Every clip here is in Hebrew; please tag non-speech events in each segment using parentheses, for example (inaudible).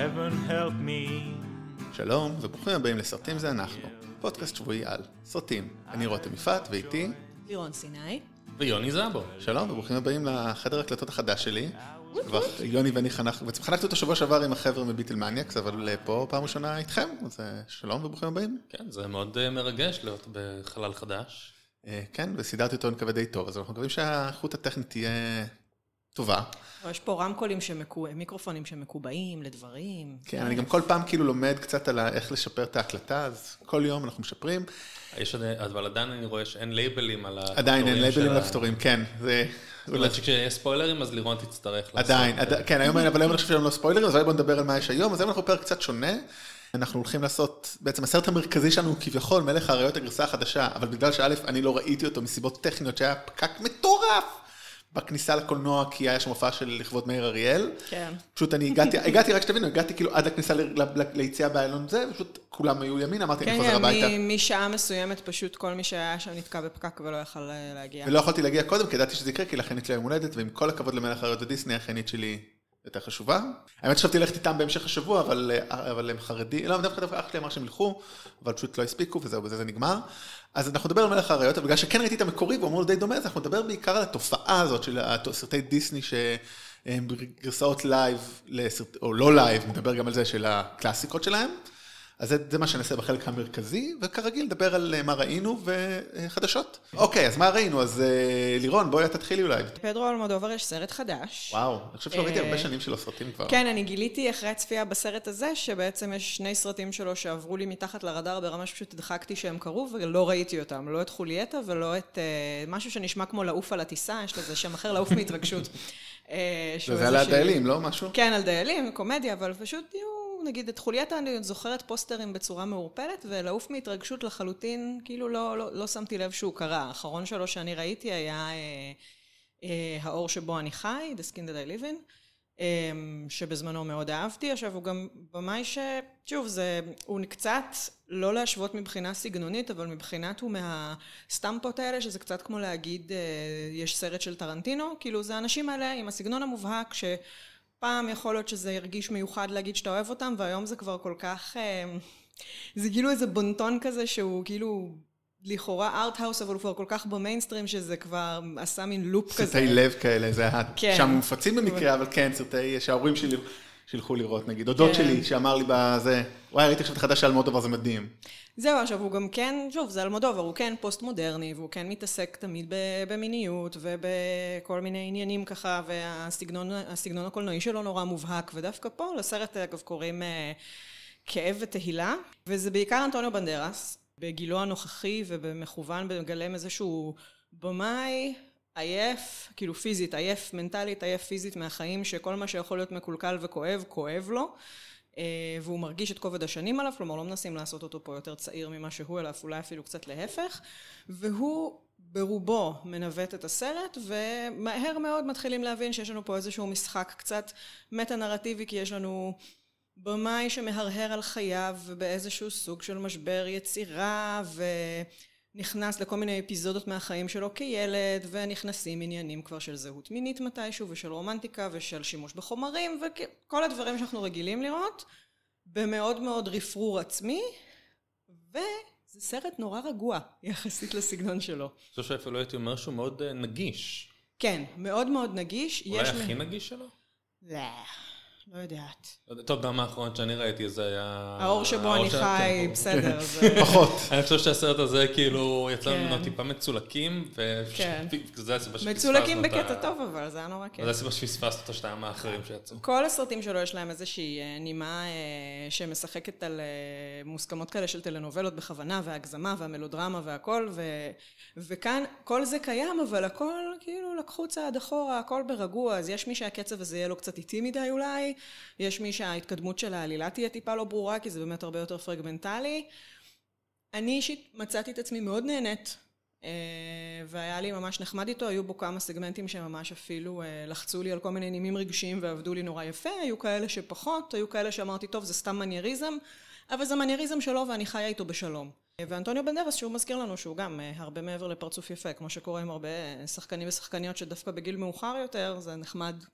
heaven help me. שלום וברוכים הבאים לסרטים זה אנחנו, פודקאסט שבועי על סרטים. אני רותם יפעת ואיתי, לירון סיני. ויוני זאבו. שלום וברוכים הבאים לחדר הקלטות החדש שלי. כבר יוני ואני חנכנו, בעצם חנכתי אותו שבוע שעבר עם החבר'ה מביטל מניאקס, אבל פה פעם ראשונה איתכם, אז אה, שלום וברוכים הבאים. כן, זה מאוד אה, מרגש להיות בחלל חדש. אה, כן, וסידרתי אותו, אני מקווה די טוב, אז אנחנו מקווים שהאיכות הטכנית תהיה טובה. יש פה רמקולים, שמקו... מיקרופונים שמקובעים לדברים. כן, אני גם כל פעם כאילו לומד קצת על איך לשפר את ההקלטה, אז כל יום אנחנו משפרים. יש, אבל עדיין אני רואה שאין לייבלים על הכפתורים עדיין אין לייבלים לכפתורים, כן, זה... זאת אומרת שכשיש ספוילרים אז לירון תצטרך לעשות. עדיין, עד- כן, היום, אבל היום אני חושב שהיום לא ספוילרים, אז אולי בוא נדבר על מה יש היום. אז היום אנחנו בפרק קצת שונה. אנחנו הולכים לעשות, בעצם הסרט המרכזי שלנו הוא כביכול מלך האריות הגרסה החדשה, אבל בגלל שא', אני לא ראיתי אותו מסיבות טכניות שהיה פקק מטורף בכניסה לקולנוע, כי היה שם הופעה של לכבוד מאיר אריאל. כן. פשוט אני הגעתי, (laughs) הגעתי רק שתבינו, הגעתי כאילו עד ל- ליציאה באיילון זה, פשוט כולם היו ימין, אמרתי, אני כן, חוזר כן, הביתה. מ- משעה מסוימת פשוט כל מי שהיה שם נתקע בפקק ולא יכל אה, להגיע. ולא יכולתי להגיע קודם, כי ידעתי שזה יקרה, כי לאחיינית שלי יום הולדת, ועם כל הכבוד למלך האריות ודיסני, האחיינית שלי יותר חשובה. האמת שחשבתי ללכת איתם בהמשך השבוע, אבל, אבל הם חרדים, לא, דווקא דווקא אח שלי אמר שהם ילכו, אבל פשוט לא הספיקו, וזהו, בזה זה נגמר. אז אנחנו נדבר על מלך האריות, אבל בגלל שכן ראיתי את המקורי, והוא אמור די דומה, אז אנחנו נדבר בעיקר על התופעה הזאת של סרטי דיסני שהם גרסאות live, לסרט, או לא live, נדבר גם על זה של הקלאסיקות שלהם. אז זה, זה מה שנעשה בחלק המרכזי, וכרגיל נדבר על אה, מה ראינו וחדשות. אוקיי, אז מה ראינו? אז אה, לירון, בואי את תתחילי אולי. פדרו אלמודובר יש סרט חדש. וואו, אני חושב שלא ראיתי אה, הרבה שנים שלו סרטים כבר. כן, אני גיליתי אחרי הצפייה בסרט הזה, שבעצם יש שני סרטים שלו שעברו לי מתחת לרדאר ברמה שפשוט הדחקתי שהם קרו ולא ראיתי אותם. לא את חולייטה ולא את משהו שנשמע כמו לעוף על הטיסה, יש לזה שם אחר, לעוף מהתרגשות. (laughs) אה, שהוא זה על הדיילים, לא משהו? כן, על דיילים, קומדיה, אבל פשוט יהיו, נגיד, את חולייתה אני זוכרת פוסטרים בצורה מעורפלת, ולעוף מהתרגשות לחלוטין, כאילו לא, לא, לא שמתי לב שהוא קרה. האחרון שלו שאני ראיתי היה אה, אה, האור שבו אני חי, The Skin That I Live in, אה, שבזמנו מאוד אהבתי. עכשיו, הוא גם במאי ש... שוב, זה... הוא קצת לא להשוות מבחינה סגנונית, אבל מבחינת הוא מהסטמפות האלה, שזה קצת כמו להגיד, אה, יש סרט של טרנטינו, כאילו זה האנשים האלה עם הסגנון המובהק, ש... פעם יכול להיות שזה ירגיש מיוחד להגיד שאתה אוהב אותם, והיום זה כבר כל כך... אה, זה כאילו איזה בונטון כזה שהוא כאילו לכאורה ארט-האוס, אבל הוא כבר כל כך במיינסטרים שזה כבר עשה מין לופ כזה. סרטי לב כאלה, זה היה כן. שם מופצים במקרה, אבל כן, סרטי שההורים שלי שילכו לראות, נגיד. דודות כן. שלי שאמר לי בזה, וואי, ראיתי עכשיו את החדש של אלמודובר, זה מדהים. זהו, עכשיו הוא גם כן, שוב, זה אלמודובר, הוא כן פוסט-מודרני, והוא כן מתעסק תמיד במיניות ובכל מיני עניינים ככה, והסגנון הסגנון הקולנועי שלו נורא מובהק, ודווקא פה לסרט אגב קוראים אה, כאב ותהילה, וזה בעיקר אנטוניו בנדרס, בגילו הנוכחי ובמכוון מגלם איזשהו במאי עייף, כאילו פיזית, עייף מנטלית, עייף פיזית מהחיים, שכל מה שיכול להיות מקולקל וכואב, כואב לו. אה, והוא מרגיש את כובד השנים עליו, כלומר לא מנסים לעשות אותו פה יותר צעיר ממה שהוא, אלא אולי אפילו קצת להפך, והוא ברובו מנווט את הסרט, ומהר מאוד מתחילים להבין שיש לנו פה איזשהו משחק קצת מטה-נרטיבי, כי יש לנו במאי שמהרהר על חייו באיזשהו סוג של משבר יצירה, ונכנס לכל מיני אפיזודות מהחיים שלו כילד, ונכנסים עניינים כבר של זהות מינית מתישהו, ושל רומנטיקה, ושל שימוש בחומרים, וכל הדברים שאנחנו רגילים לראות, במאוד מאוד רפרור עצמי, וזה סרט נורא רגוע יחסית לסגנון שלו. אני חושב שאפילו הייתי אומר שהוא מאוד אה, נגיש. כן, מאוד מאוד נגיש. אולי הכי נגיש שלו? לא, לא יודעת. טוב, גם האחרון שאני ראיתי זה היה... האור שבו אני חי, כן. בסדר. (laughs) פחות. אני חושב שהסרט הזה כאילו יצא כן. ממנו טיפה מצולקים, כן. וזה הסיבה שפספסנו מצולקים את ה- בקטע טוב, אבל זה היה נורא כיף. זה הסיבה שפספסנו את השתיים האחרים שיצאו. כל הסרטים שלו יש להם איזושהי אה, נימה אה, שמשחקת על אה, מוסכמות כאלה של טלנובלות בכוונה, והגזמה והמלודרמה והכל, ו, וכאן כל זה קיים, אבל הכל כאילו לקחו צעד אחורה, הכל ברגוע, אז יש מי שהקצב הזה יהיה לו קצת איטי מדי אולי, יש מי שההתקדמות של העלילה תהיה טיפה לא ברורה, כי זה באמת הרבה יותר פרגמנטלי. אני אישית מצאתי את עצמי מאוד נהנית. אה, והיה לי ממש נחמד איתו, היו בו כמה סגמנטים שממש אפילו אה, לחצו לי על כל מיני נימים רגשיים ועבדו לי נורא יפה, היו כאלה שפחות, היו כאלה שאמרתי, טוב, זה סתם מנייריזם, אבל זה מנייריזם שלו ואני חיה איתו בשלום. ואנטוניו בנדרס, שהוא מזכיר לנו שהוא גם אה, הרבה מעבר לפרצוף יפה, כמו שקורה עם הרבה שחקנים ושחקניות שדווקא בגיל מאוחר יותר, זה נחמד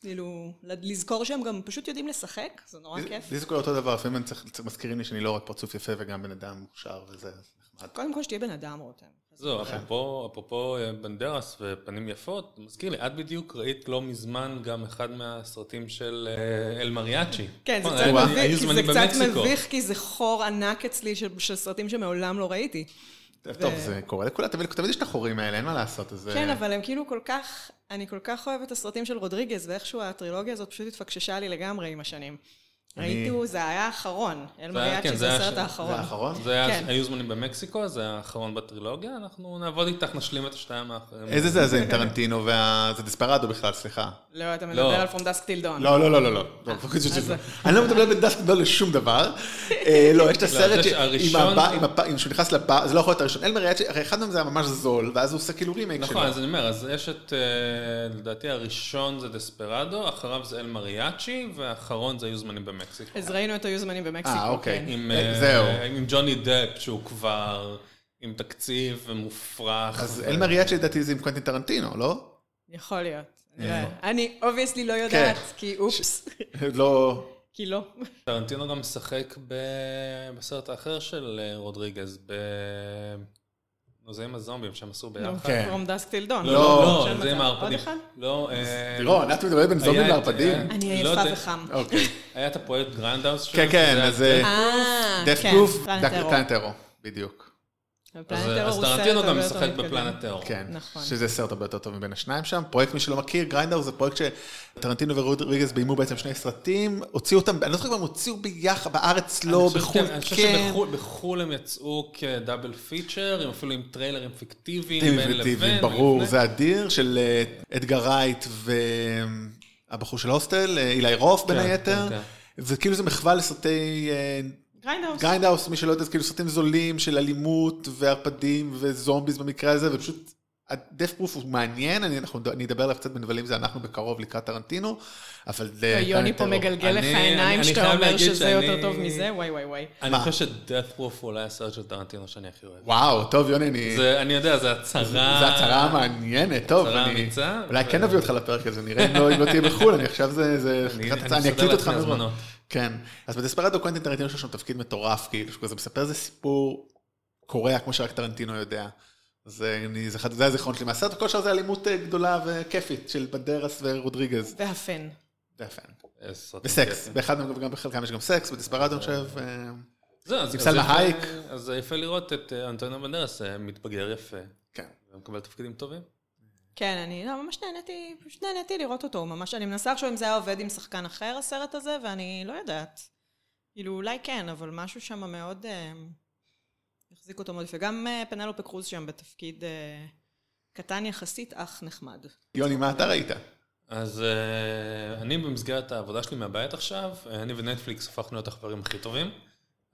כאילו, לזכור שהם גם פשוט יודעים לשחק, זה נורא כיף. לי זה קורה אותו דבר, לפעמים הם צריך- מזכירים לי שאני לא רק פרצוף יפה וגם בן אדם מוכשר וזה נחמד. קודם כל שתהיה בן אדם, רותם. זהו, אפרופו, אפרופו אה, בנדרס ופנים יפות, מזכיר לי, את בדיוק ראית לא מזמן גם אחד מהסרטים של אה, אל מריאצ'י. כן, זה נכון, קצת מביך, כי זה זמנים קצת במקסיקו. מביך, כי זה חור ענק אצלי של סרטים שמעולם לא ראיתי. טוב, זה קורה לכולם, תמיד יש את החורים האלה, אין מה לעשות. כן, אה, אבל הם כאילו כל כך, אני כל כך אוהבת את הסרטים של רודריגז, ואיכשהו הטרילוגיה הזאת פשוט התפקששה לי לגמרי עם השנים. ראיתי, זה היה האחרון. אל זה מריאצ'י כן, זה זה הסרט ש- האחרון. זה האחרון? זה היה, כן. היו זמנים במקסיקו, זה האחרון בטרילוגיה, אנחנו נעבוד איתך, נשלים את השתיים האחרים. איזה זה הזה עם טרנטינו וה... זה דספרדו בכלל, סליחה. לא, אתה לא. מדבר על From Dusk Till Dawn. לא, לא, לא, לא, לא. לא, אני לא מדבר בין דסק גדול לשום דבר. אה, לא, יש את הסרט זה ש- עם שהראשון- הבא- עם הפ- עם שהוא נכנס לבר, זה לא יכול להיות הראשון. אלמר יאצ'י, הרי אחד מהם זה היה ממש זול, ואז הוא עושה כאילו רימייק שלו. נכון, אז אני אומר, אז יש את, אה, לדעתי הראשון זה דספרדו, אחריו זה אל מריאצ'י, והאחרון זה היו זמנים במקסיקו. אז ראינו את היו זמנים במקסיקו, אה, אוקיי. כן. עם, אה, אה, זהו. עם ג'וני דפ, שהוא כבר עם תקציב ומופרך. אז ו- אלמר יאצ'י לדעתי זה עם קוונטין טרנטינו, לא? יכול להיות. אני אה. לא- אני obviously לא יודעת, כי אופס. לא... כי לא. טרנטינו גם משחק ב- בסרט האחר של רודריגז, ב... נו, זה עם הזומבים שהם עשו ביחד. כן. From Dusk Till Dawn. לא, לא, של זה. עם עוד הערפדים. אחד? לא, אה, לירון, את מדברת בין זומבים לערפדים? היה- אני לא עייפה. וחם. אוקיי. (laughs) היה את הפרויקט Grindhouse כן, כן, שזה אז היה- אה, Death כן, Proof, Planet Terror. Planet Terror, בדיוק. אז- סרט טרנטינו גם משחק. ב Planet Terror. כן, נכון. שזה סרט הרבה יותר טוב מבין השניים שם. פרויקט, מי שלא מכיר, Grindhouse זה פרויקט שטרנטינו ורודריגז ביימו בעצם שני סרטים, הוציאו אותם, אני לא זוכר אם הם הוציאו ביחד, בארץ לא, בחו"ל כן, אני חושב כן. שבחו"ל בחו"ל הם יצאו כ double feature, עם אפילו עם טריילרים פיקטיביים, טיבי בין לבין. ברור. זה אדיר, של אה, אדגר רייט והבחור של הוסטל, אה, אילי רות' בין כן, היתר, כן, וכאילו זה מחווה לסרטי אה, Grindhouse. Grindhouse, מי שלא יודע, זה כאילו סרטים זולים של אלימות וערפדים ו zombies במקרה הזה, ופשוט, ה Death Proof הוא מעניין, אני, אנחנו, אני אדבר עליו קצת בנבלים, זה אנחנו בקרוב לקראת טרנטינו, אבל... אה, יוני פה. מגלגל לך אני- עיניים שאתה אומר שזה יותר שאני- טוב מזה, וואי וואי וואי. אני? חושב ש Death Proof הוא אולי הסרט של טרנטינו שאני הכי אוהב. וואו, טוב, יוני, אני... זה, אני יודע, זה הצהרה... זו הצהרה מעניינת, טוב, הצהרה אני... אמיצה, אולי ו- כן נביא אותך לפרק הזה, נראה אם לא לא תהיה בחו"ל, אני עכשיו זה... זה- אני- אקליט אותך. הזמנות. כן, אז בדספרדו קוונטין טרנטינו יש לו שם תפקיד מטורף, כאילו, שהוא כזה מספר איזה סיפור קורע כמו שרק טרנטינו יודע. זה, אני, זה, אחד- זה הזיכרון שלי מהסרט, וכל שאר זה אלימות אה, גדולה וכיפית של בנדרס ורודריגז. והפן. סרט וסקס. באחד מהם וגם בחלקם יש גם סקס, בדספרדו אני חושב. אה, זהו, אז- יפה- הייק. אז זה יפה לראות את אה, אנטוניו בנדרס אה, מתבגר יפה, כן. ומקבל תפקידים טובים. כן, אני לא, ממש נהניתי, פשוט נהניתי לראות אותו, ממש, אני מנסה עכשיו אם זה היה עובד עם שחקן אחר, הסרט הזה, ואני לא יודעת. כאילו, אולי כן, אבל משהו שם מאוד... אה, החזיק אותו מאוד יפה. גם אה, פנלופה קרוז שם בתפקיד אה, קטן יחסית, אך נחמד. יוני, מה אתה ראית? אז uh, אני במסגרת העבודה שלי מהבית עכשיו, אה, אני ונטפליקס הפכנו להיות החברים הכי טובים.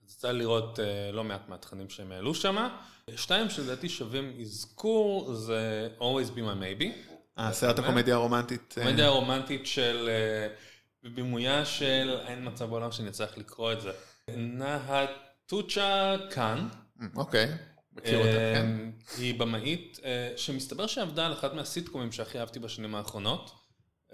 אז יצא לראות uh, לא מעט מהתכנים שהם העלו שם. שתיים שלדעתי שווים אזכור זה Always Be My Maybe. אה, סרט הקומדיה הרומנטית. אה, קומדיה רומנטית של, אה, בבימויה של, אין מצב בעולם שאני אצטרך לקרוא את זה. נהטוצ'ה קאן. אוקיי, מכיר אותה, כן. אה, היא במאית אה, שמסתבר שעבדה על אחד מהסיטקומים שהכי אהבתי בשנים האחרונות.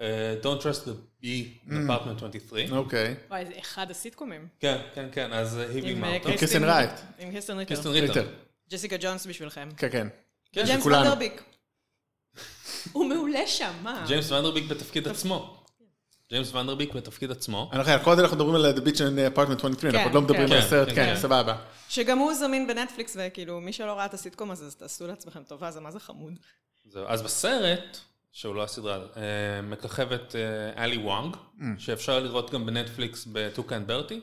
אה, Don't Trust the Bee, Department 23. אוקיי. וואי, זה אחד הסיטקומים. כן, כן, כן, אז אה, היא עם אה, אותו. קריסטין ריט. עם קריסטין ריטר. קריסטין ריטר. ג'סיקה ג'ונס בשבילכם. כן, כן. כן, ג'יימס. ונדרביק. הוא מעולה שם, מה? ג'יימס ונדרביק בתפקיד עצמו. ג'יימס ונדרביק בתפקיד עצמו. אנחנו זה אנחנו מדברים על The Bitch in Apartment 23, אנחנו עוד לא מדברים כן, על הסרט, כן, כן, כן. סבבה. שגם הוא זמין בנטפליקס, וכאילו, מי שלא ראה את הסיטקום הזה, אז תעשו לעצמכם טובה, זה מה זה חמוד. אז בסרט, שהוא לא הסדרה, אה, מככבת אה, אלי וונג, שאפשר לראות גם בנטפליקס ב Tuca and Bertie.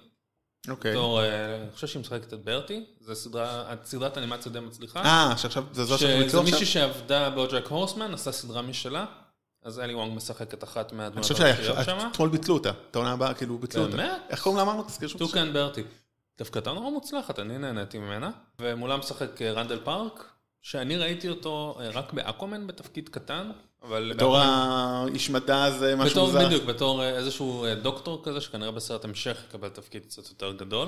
אוקיי. אה, אני חושב שהיא משחקת את ברטי, זו סדרה, סדרת אנימציה די מצליחה. אה, שעכשיו, זה זו שאנחנו שזה נקרוא מישהי עכשיו? שעבדה בוג'ק הורסמן, עשה סדרה משלה, אז אלי וונג משחק את אחת חושב הראשיות שם. שאתמול ביטלו אותה, את העונה הבאה, כאילו ביטלו אותה. באמת? איך קוראים לה אמרנו? תזכיר שוב. Tuca and Bertie. דווקא הייתה נורא מוצלחת, אני נהניתי ממנה. ומולה משחק רנדל פארק, שאני ראיתי אותו רק באקוומן בתפקיד קטן, אבל... בתור האיש מדע זה משהו מוזר. בדיוק, בתור אה, איזשהו אה, דוקטור כזה, שכנראה בסרט המשך יקבל תפקיד קצת יותר גדול.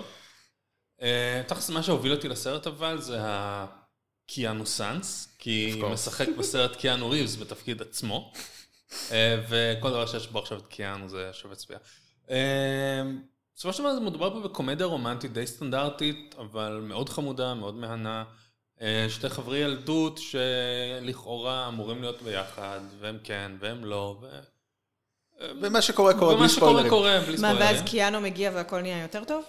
אה, תכלס, מה שהוביל אותי לסרט אבל זה הקיאנו סאנס, כי course. משחק בסרט קיאנו ריבס בתפקיד עצמו. וכל דבר שיש בו עכשיו את קיאנו זה שווה צפייה. בסופו של דבר מדובר פה בקומדיה רומנטית די סטנדרטית, אבל מאוד חמודה, מאוד מהנה. אה, שתי חברי ילדות שלכאורה אמורים להיות ביחד, והם כן, והם לא, ו... ומה שקורה קורה בלי ומה שקורה ספוילרים. קורה בלי מה, ספוילרים. ואז קיאנו מגיע והכל נהיה יותר טוב?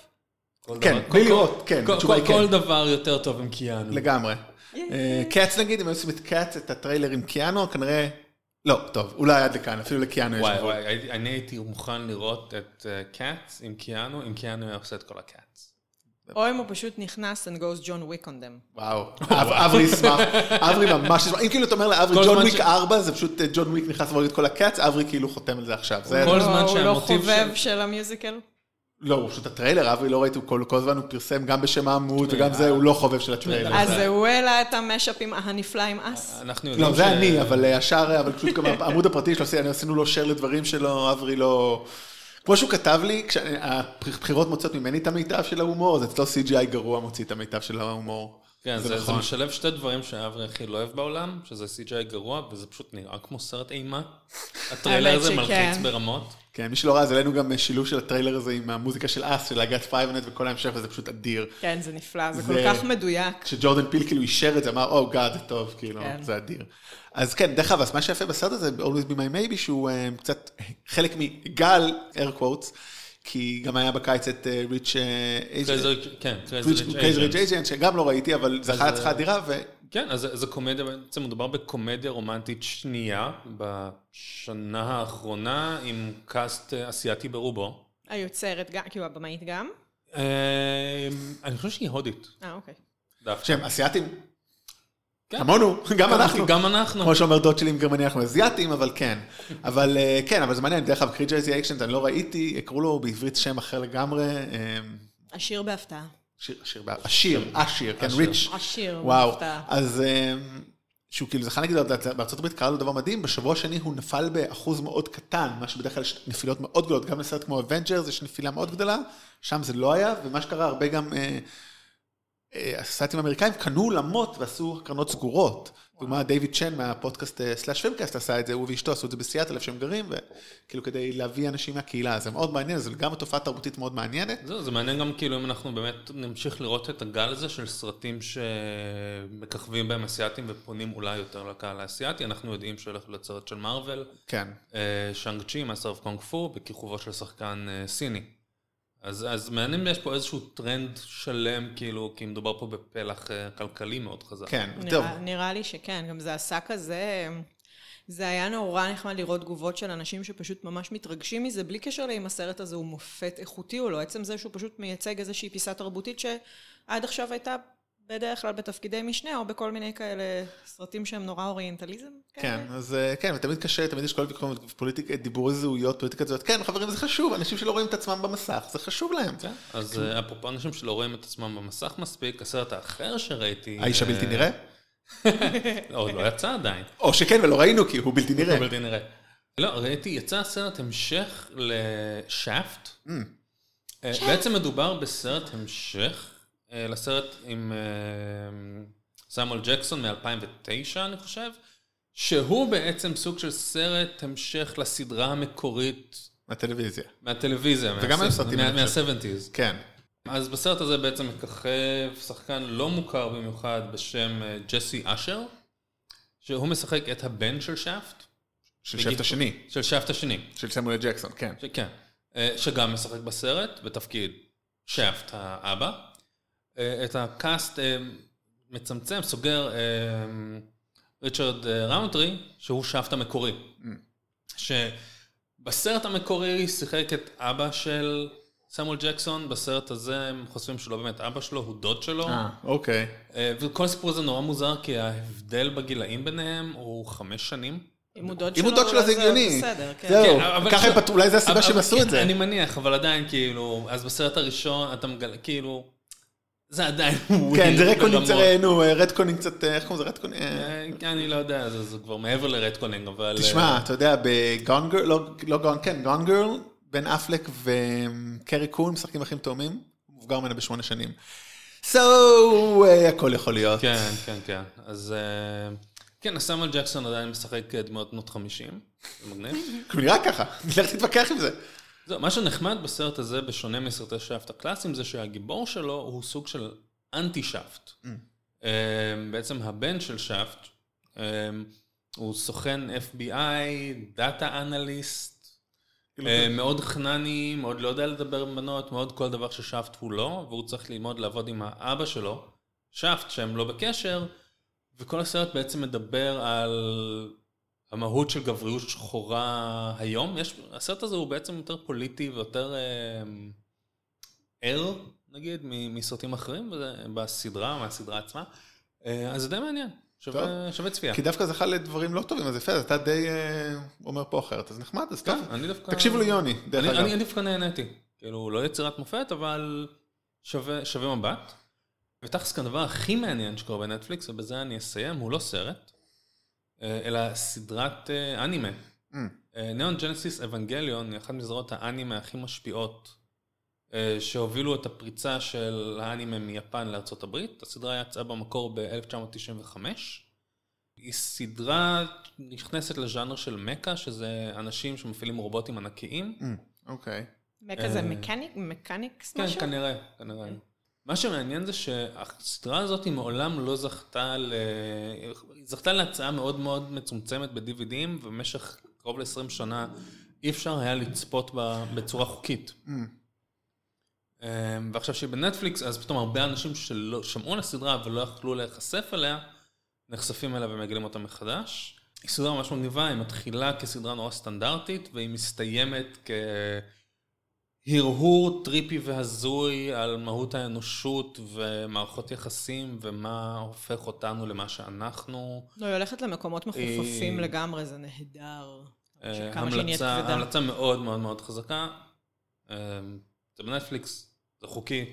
כן, בלי לראות, כן, כל- התשובה היא כל- כל כן. דבר יותר טוב עם קיאנו. לגמרי. Cats נגיד, אם היו עושים את Cats, את הטריילר עם קיאנו, כנראה... לא, טוב, אולי עד לכאן, אפילו לקיאנו יש וואי גבול. וואי, אני הייתי מוכן לראות את Cats עם קיאנו, אם קיאנו היה עושה את כל ה Cats. או אם הוא פשוט נכנס and goes John Wick on them. וואו, (laughs) אב- אברי ישמח, אברי ממש ישמח, אם כאילו אתה אומר לאברי ג'ון וויק ש- 4, זה פשוט אה, ג'ון וויק נכנס להוריד את כל ה Cats, אברי כאילו חותם על זה עכשיו. כל הוא זמן לא- הוא לא שהמוטיב חובב של- של ה musical? לא, הוא פשוט הטריילר, אברי לא ראיתי, הוא כל הזמן הוא פרסם גם בשם העמוד וגם זה, הוא לא חובב של הטריילר. אז הוא העלה את ה mashup עם הנפלא עם Us? אנחנו יודעים לא, זה אני, אבל אה, השאר, אבל פשוט גם (laughs) העמוד הפרטי שלו, עשינו- לו share לדברים שלו, אברי לא... כמו שהוא כתב לי, כשהבחירות מוצאות ממני את המיטב של ההומור, אז אצלו CGI גרוע מוציא את המיטב של ההומור. כן, זה, זה נכון. משלב שתי דברים שאברי הכי לא אוהב בעולם, שזה CGI גרוע, וזה פשוט נראה כמו סרט אימה. (laughs) הטריילר הזה. מלחיץ ברמות. כן, מי שלא ראה, אז העלינו גם שילוב של הטריילר הזה עם המוזיקה של Us, של I Got 5 on It וכל ההמשך, וזה פשוט אדיר. כן, זה נפלא, זה זה- כל כך מדויק. כשג'ורדן פיל כאילו אישר את זה, אמר, oh God, זה טוב, כאילו, כן. זה אדיר. אז כן, דרך אגב, אז מה שיפה בסרט הזה, Always Be My Maybe, שהוא אה, קצת חלק מגל, air quotes, כי גם היה בקיץ את אה, Rich Crazy- כן, Rich Rich Asians. Asians, שגם לא ראיתי, אבל זכה אז, הצלחה אה, אדירה, ו... כן, אז זה- קומדיה, בעצם מדובר בקומדיה רומנטית שנייה בשנה האחרונה עם קאסט אה, אסיאתי ברובו. היוצרת גם, כאילו הבמאית גם? אה, אני חושב שהיא הודית. אה, אוקיי. שהם אסיאתים. כמונו, גם אנחנו. גם אנחנו. כמו שאומר דוד שלי עם גרמני, אנחנו אסיאתים, אבל כן. אבל אה, כן, אבל זה מעניין, דרך אגב, Crazy Rich Asians, אני לא ראיתי, קראו לו בעברית שם אחר לגמרי. אה, עשיר בהפתעה. שיר, שיר, עשיר, עשיר, כן. Rich. עשיר בהפתעה. אז אה, שהוא כאילו זכה נגיד, בארצות הברית קרה לו דבר מדהים, בשבוע השני הוא נפל באחוז מאוד קטן, מה שבדרך כלל יש נפילות מאוד גדולות, גם לסרט כמו Avengers יש נפילה מאוד גדולה, שם זה לא היה, ומה שקרה, הרבה גם הסרטים האמריקאים קנו אולמות ועשו הקרנות סגורות. דוגמה, דיוויד צ'ן מהפודקאסט אה, Slash Filmcast עשה את זה, הוא ואשתו עשו את זה בסיאטל, איפה שהם גרים, וכאילו כדי להביא אנשים מהקהילה, זה מאוד מעניין, זה גם תופעה תרבותית מאוד מעניינת. זהו, זה מעניין גם כאילו אם אנחנו באמת נמשיך לראות את הגל הזה של סרטים שמככבים בהם אסיאתים ופונים אולי יותר לקהל האסיאתי. אנחנו יודעים שהולך להיות סרט של מארוול, כן. Shang-Chi, Master of Kung Fu, בכיכובו של שחקן אה, סיני. אז, אז מעניין אם יש פה איזשהו טרנד שלם, כאילו, כי מדובר פה בפלח אה, כלכלי מאוד חזק. כן, טוב. נראה, נראה לי שכן, גם זה עשה כזה... זה היה נורא נחמד לראות תגובות של אנשים שפשוט ממש מתרגשים מזה, בלי קשר לאם הסרט הזה הוא מופת איכותי או לא. עצם זה שהוא פשוט מייצג איזושהי פיסה תרבותית שעד עכשיו הייתה בדרך כלל בתפקידי משנה, או בכל מיני כאלה סרטים שהם נורא אוריינטליזם. כן. אז אה, כן, ותמיד קשה, תמיד יש כל ויכוחים, פוליטיקה, דיבורי זהויות, פוליטיקה זהויות, כן, חברים, זה חשוב, אנשים שלא רואים את עצמם במסך, זה חשוב להם. כן, אז אה, אפרופו אנשים שלא רואים את עצמם במסך מספיק, הסרט האחר שראיתי... האיש אה, הבלתי נראה? (laughs) עוד לא יצא עדיין. או שכן ולא ראינו, כי הוא בלתי נראה. הוא בלתי נראה. לא, ראיתי, יצא סרט המשך לשאפט. Mm. בעצם מדובר בסרט המשך לסרט עם אה, סמואל ג'קסון מ-2009, אני חושב, שהוא בעצם סוג של סרט המשך לסדרה המקורית מהטלוויזיה. מהטלוויזיה, וגם היו סרטים, אני חושב. מה-70's. כן. אז בסרט הזה בעצם מככב שחקן לא מוכר במיוחד בשם אה, ג'סי אשר, שהוא משחק את הבן של שאפט. של שאפט השני, של שאפט השני, של סמואל ג'קסון, כן. כן. אה, שגם משחק בסרט בתפקיד שאפט האבא. אה, את ה cast אה, מצמצם, סוגר אה, ריצ'רד ראונדטרי, שהוא שאפט המקורי. שבסרט המקורי שיחק את אבא של סמואל ג'קסון, בסרט הזה הם חושפים שהוא לא באמת אבא שלו, הוא דוד שלו. אה, אוקיי. וכל הסיפור הזה נורא מוזר, כי ההבדל בגילאים ביניהם הוא חמש שנים. אם הוא דוד אם שלו, הוא דוד שלו אז זה הגיוני. בסדר, כן. זהו, כן, אבל ככה הם פתרו, אולי זה הסיבה שהם עשו את זה. אני מניח, אבל עדיין, כאילו, אז בסרט הראשון אתה מגלה, כאילו, זה עדיין (laughs) weird כן, זה ברמות. זה, נו, retconning קצת, אה, איך קוראים לזה retconning? אה, כן, אני לא יודע, זה כבר מעבר ל retconning, אבל... תשמע, אה, אתה יודע, בגון גרל, לא, לא גון, כן, גון גרל, בן אפלק וקרי קון משחקים אחים תאומים, מבוגר ממנה בשמונה שנים. So, אה, הכל יכול להיות. כן, כן, כן. אז אה, כן, סמואל ג'קסון עדיין משחק אה, דמויות בנות 50. זה מגניב. הוא (laughs) נראה ככה, לך תתווכח עם זה. זהו, מה שנחמד בסרט הזה, בשונה מסרטי שפט הקלאסיים, זה שהגיבור שלו הוא סוג של אנטי שפט. אה, בעצם הבן של שפט, אה, הוא סוכן FBI, דאטה אנליסט, מאוד חנני, מאוד לא יודע לדבר עם בנות, מאוד כל דבר ששפט הוא לא, והוא צריך ללמוד לעבוד עם האבא שלו, שפט, שהם לא בקשר, וכל הסרט בעצם מדבר על המהות של גבריות שחורה היום. יש, הסרט הזה הוא בעצם יותר פוליטי ויותר אה, ער, נגיד, מסרטים אחרים בסדרה, מהסדרה עצמה. אה, אז זה די מעניין, שווה, שווה צפייה. כי דווקא זכה לדברים לא טובים, אז יפה, אז אתה די אה, אומר פה אחרת, אז נחמד, אז טוב. כן, אני דווקא... תקשיבו ליוני, דרך אני, אגב. אני, אני דווקא נהניתי. כאילו, לא יצירת מופת, אבל שווה, שווה מבט. ותכלס כאן הדבר הכי מעניין שקורה בנטפליקס, ובזה אני אסיים, הוא לא סרט, אלא סדרת אה, אנימה. Mm. ניאון ג'נסיס אבנגליון היא אחת מסדרות האנימה הכי משפיעות אה, שהובילו את הפריצה של האנימה מיפן לארצות הברית. הסדרה יצאה במקור ב-1995. היא סדרה נכנסת לז'אנר של מקה, שזה אנשים שמפעילים רובוטים ענקיים. Mm, אוקיי. מכה זה אה, מקניק, מקניקס כן, משהו? כנראה, כנראה. מה שמעניין זה שהסדרה הזאת מעולם לא זכתה ל... היא זכתה להצעה מאוד מאוד מצומצמת ב-DVDים, ובמשך קרוב ל-20 שנה אי אפשר היה לצפות בה בצורה חוקית. Mm. אמ, ועכשיו שהיא בנטפליקס, אז פתאום הרבה אנשים שלא שמעו על הסדרה ולא יכלו להיחשף אליה, נחשפים אליה ומגלים אותה מחדש. היא סדרה ממש מגניבה, היא מתחילה כסדרה נורא סטנדרטית, והיא מסתיימת כהרהור טריפי והזוי על מהות האנושות ומערכות יחסים ומה הופך אותנו למה שאנחנו. לא, היא הולכת למקומות מחופפים היא- לגמרי, זה נהדר. אה, המלצה. המלצה מאוד מאוד מאוד חזקה. אה, זה בנטפליקס, זה חוקי,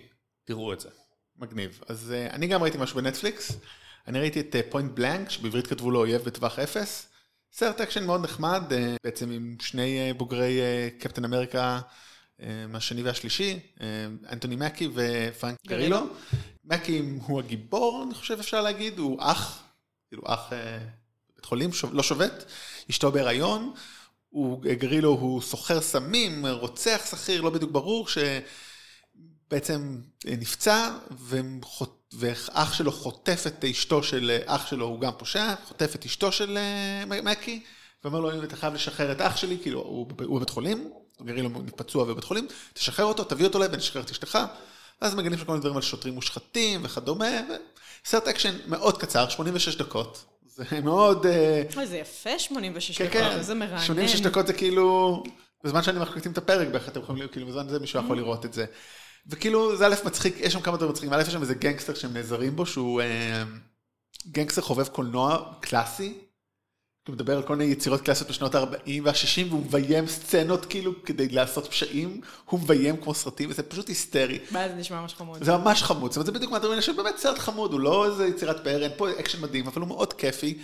תראו את זה. מגניב. אז אני גם ראיתי משהו בנטפליקס. אני ראיתי את Point Blank, שבעברית כתבו לו אויב בטווח אפס. סרט אקשן מאוד נחמד, בעצם עם שני בוגרי קפטן אמריקה אה, מהשני והשלישי, אה, אנטוני מקי ופרנק גרילו. מקי הוא הגיבור, אני חושב אפשר להגיד, הוא אח, כאילו אח uh, בבית חולים, שוב, לא שובת, אשתו בהיריון. גרילו הוא סוחר סמים, רוצח שכיר, לא בדיוק ברור, ש... בעצם אה, נפצע, ואח שלו חוטף את אשתו של אה, אח שלו, הוא גם פושע, חוטף את אשתו של אה, מקי, ואומר לו, אם אתה חייב לשחרר את אח שלי, כאילו, הוא בבית חולים, גרילו פצוע בבית חולים, תשחרר אותו, תביא אותו אליי ונשחרר את אשתך. ואז מגלים שם כל מיני דברים על שוטרים מושחתים וכדומה, וסרט אקשן מאוד קצר, 86 דקות. זה מאוד... אה, אוי, זה יפה 86 כן, דקות, כן, איזה מרענן. 86 דקות זה כאילו, בזמן שאני מקליטים את הפרק בערך, אתם יכולים, כאילו, בזמן הזה מישהו. יכול לראות את זה. וכאילו, זה א' מצחיק, יש שם כמה דברים מצחיקים, א' יש שם איזה גנגסטר שהם נעזרים בו, שהוא אה, גנגסטר חובב קולנוע קלאסי, הוא מדבר על כל מיני יצירות קלאסיות בשנות ה-40 וה-60, והוא מביים סצנות כאילו כדי לעשות פשעים, הוא מביים כמו סרטים, וזה פשוט היסטרי. מה, זה נשמע ממש חמוד. זה ממש חמוד, זאת אומרת, זה בדיוק מהדברים האלה שבאמת סרט חמוד, הוא לא איזה יצירת פאר, אין פה אקשן מדהים, אבל הוא מאוד כיפי.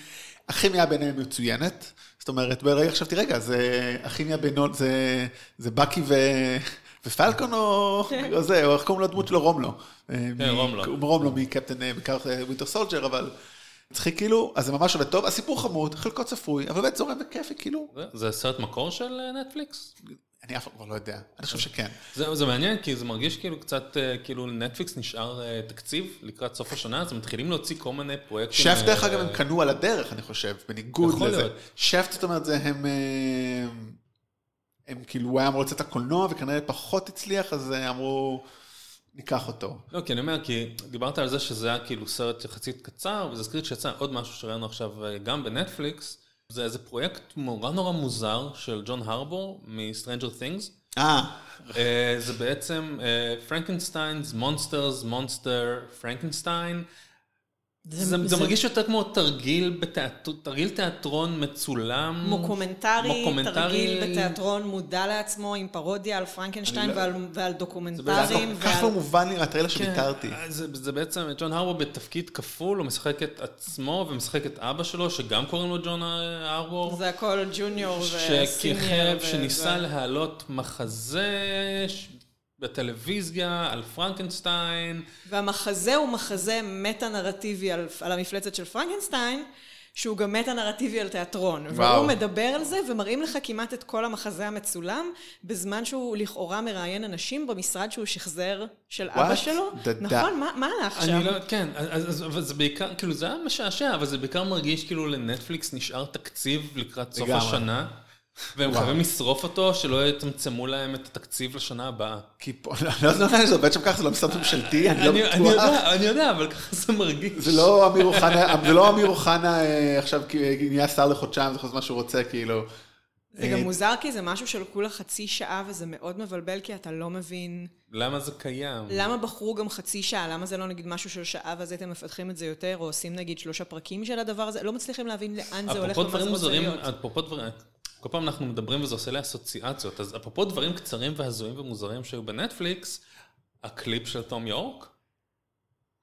הכימיה ביניהם מצוינת, זאת אומרת, ברגע חשבתי, רגע, זה הכימיה בינו, זה, זה בקי ו... ופלקון או, או זה, או איך קוראים לו הדמות שלו? רומלו. כן, רומלו. רומלו מקפטן, בעיקר Winter Soldier, אבל מצחיק כאילו, אז זה ממש עובד טוב, הסיפור חמוד, חלקו צפוי, אבל באמת זורם וכיפי, כאילו, זה, סרט מקור של אה, נטפליקס? אני אף כבר לא יודע, אני חושב שכן. זה, זה מעניין, כי זה מרגיש כאילו קצת, אה, כאילו לנטפליקס נשאר אה, תקציב לקראת סוף השנה, אז מתחילים להוציא כל מיני פרויקטים. שאפט דרך אה, אגב הם קנו על הדרך, אני חושב, בניגוד יכול לזה. להיות. שאפט, זאת אומרת, זה הם... אה, הם כאילו, הוא היה אמור לצאת לקולנוע, וכנראה פחות הצליח, אז אה, אמרו, ניקח אותו. לא, כי אני אומר, כי דיברת על זה שזה היה כאילו סרט יחסית קצר, וזה הזכיר שיצא עוד משהו שראינו עכשיו אה, גם בנטפליקס, זה איזה פרויקט נורא נורא מוזר של ג'ון הרבור מ-Stranger Things. אה, אה, זה בעצם Frankenstein's, Monster's, Monster, Frankenstein. זה, זה זה- מרגיש יותר כמו תרגיל, בתיאטר, תרגיל תיאטרון מצולם. מוקומנטרי, מוקומנטרי. תרגיל בתיאטרון מודע לעצמו עם פרודיה על פרנקנשטיין אני לא- ועל, ועל זה דוקומנטרים. כל כך לא מובן לי מהטריילר כן, שוויתרתי. זה, זה בעצם ג'ון הרבור בתפקיד כפול, הוא משחק את עצמו ומשחק את אבא שלו, שגם קוראים לו ג'ון הרבור. זה הכל ג'וניור וסיניור. שכיכב, ו- שניסה ו- להעלות מחזה ש- בטלוויזיה על פרנקנשטיין. והמחזה הוא מחזה מטה-נרטיבי על, על המפלצת של פרנקנשטיין, שהוא גם מטה-נרטיבי על תיאטרון. וואו. והוא מדבר על זה, ומראים לך כמעט את כל המחזה המצולם, בזמן שהוא לכאורה מראיין אנשים במשרד שהוא שחזר של אבא What שלו. the נכון? מה- מה הלך שם? אני לא, כן, אז, אז, אבל זה בעיקר, כאילו זה היה משעשע, אבל זה בעיקר מרגיש כאילו לנטפליקס נשאר תקציב לקראת סוף. השנה, והם. חייבים לשרוף אותו, שלא יצמצמו להם את התקציב לשנה הבאה. כי פה, לא יודע אם זה עובד שם ככה, זה לא משרד ממשלתי, אני לא אני, אני בטוח. יודע, אני יודע, אבל ככה זה מרגיש. זה לא אמיר אוחנה, זה לא אמיר אוחנה אה, עכשיו נהיה שר לחודשיים, זה לעשות מה שהוא רוצה, כאילו. זה גם אה, מוזר כי זה משהו של כולה חצי שעה וזה מאוד מבלבל כי אתה לא מבין למה זה קיים? למה בחרו גם חצי שעה, למה זה לא נגיד משהו של שעה ואז הייתם מפתחים את זה יותר, או עושים נגיד שלושה פרקים של הדבר הזה, לא מצליחים להבין לאן זה הולך ומה זה רוצה להיות. אפרופו דברים, כל פעם אנחנו מדברים וזה עושה לי אסוציאציות, אז אפרופו דברים קצרים והזויים ומוזרים שהיו בנטפליקס, הקליפ של תום יורק,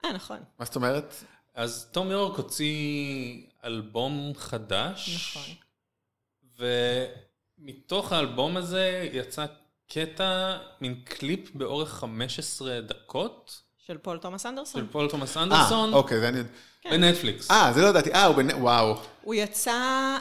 אה, נכון. מה זאת אומרת? אז תום יורק הוציא אלבום חדש, נכון. ומתוך האלבום הזה יצא קטע, מין קליפ באורך 15 דקות, של פול תומאס אנדרסון. של פול תומאס אה, אנדרסון, אוקיי, זה אני... בנטפליקס. אה, זה לא ידעתי, אה, הוא בנ... וואו. הוא יצא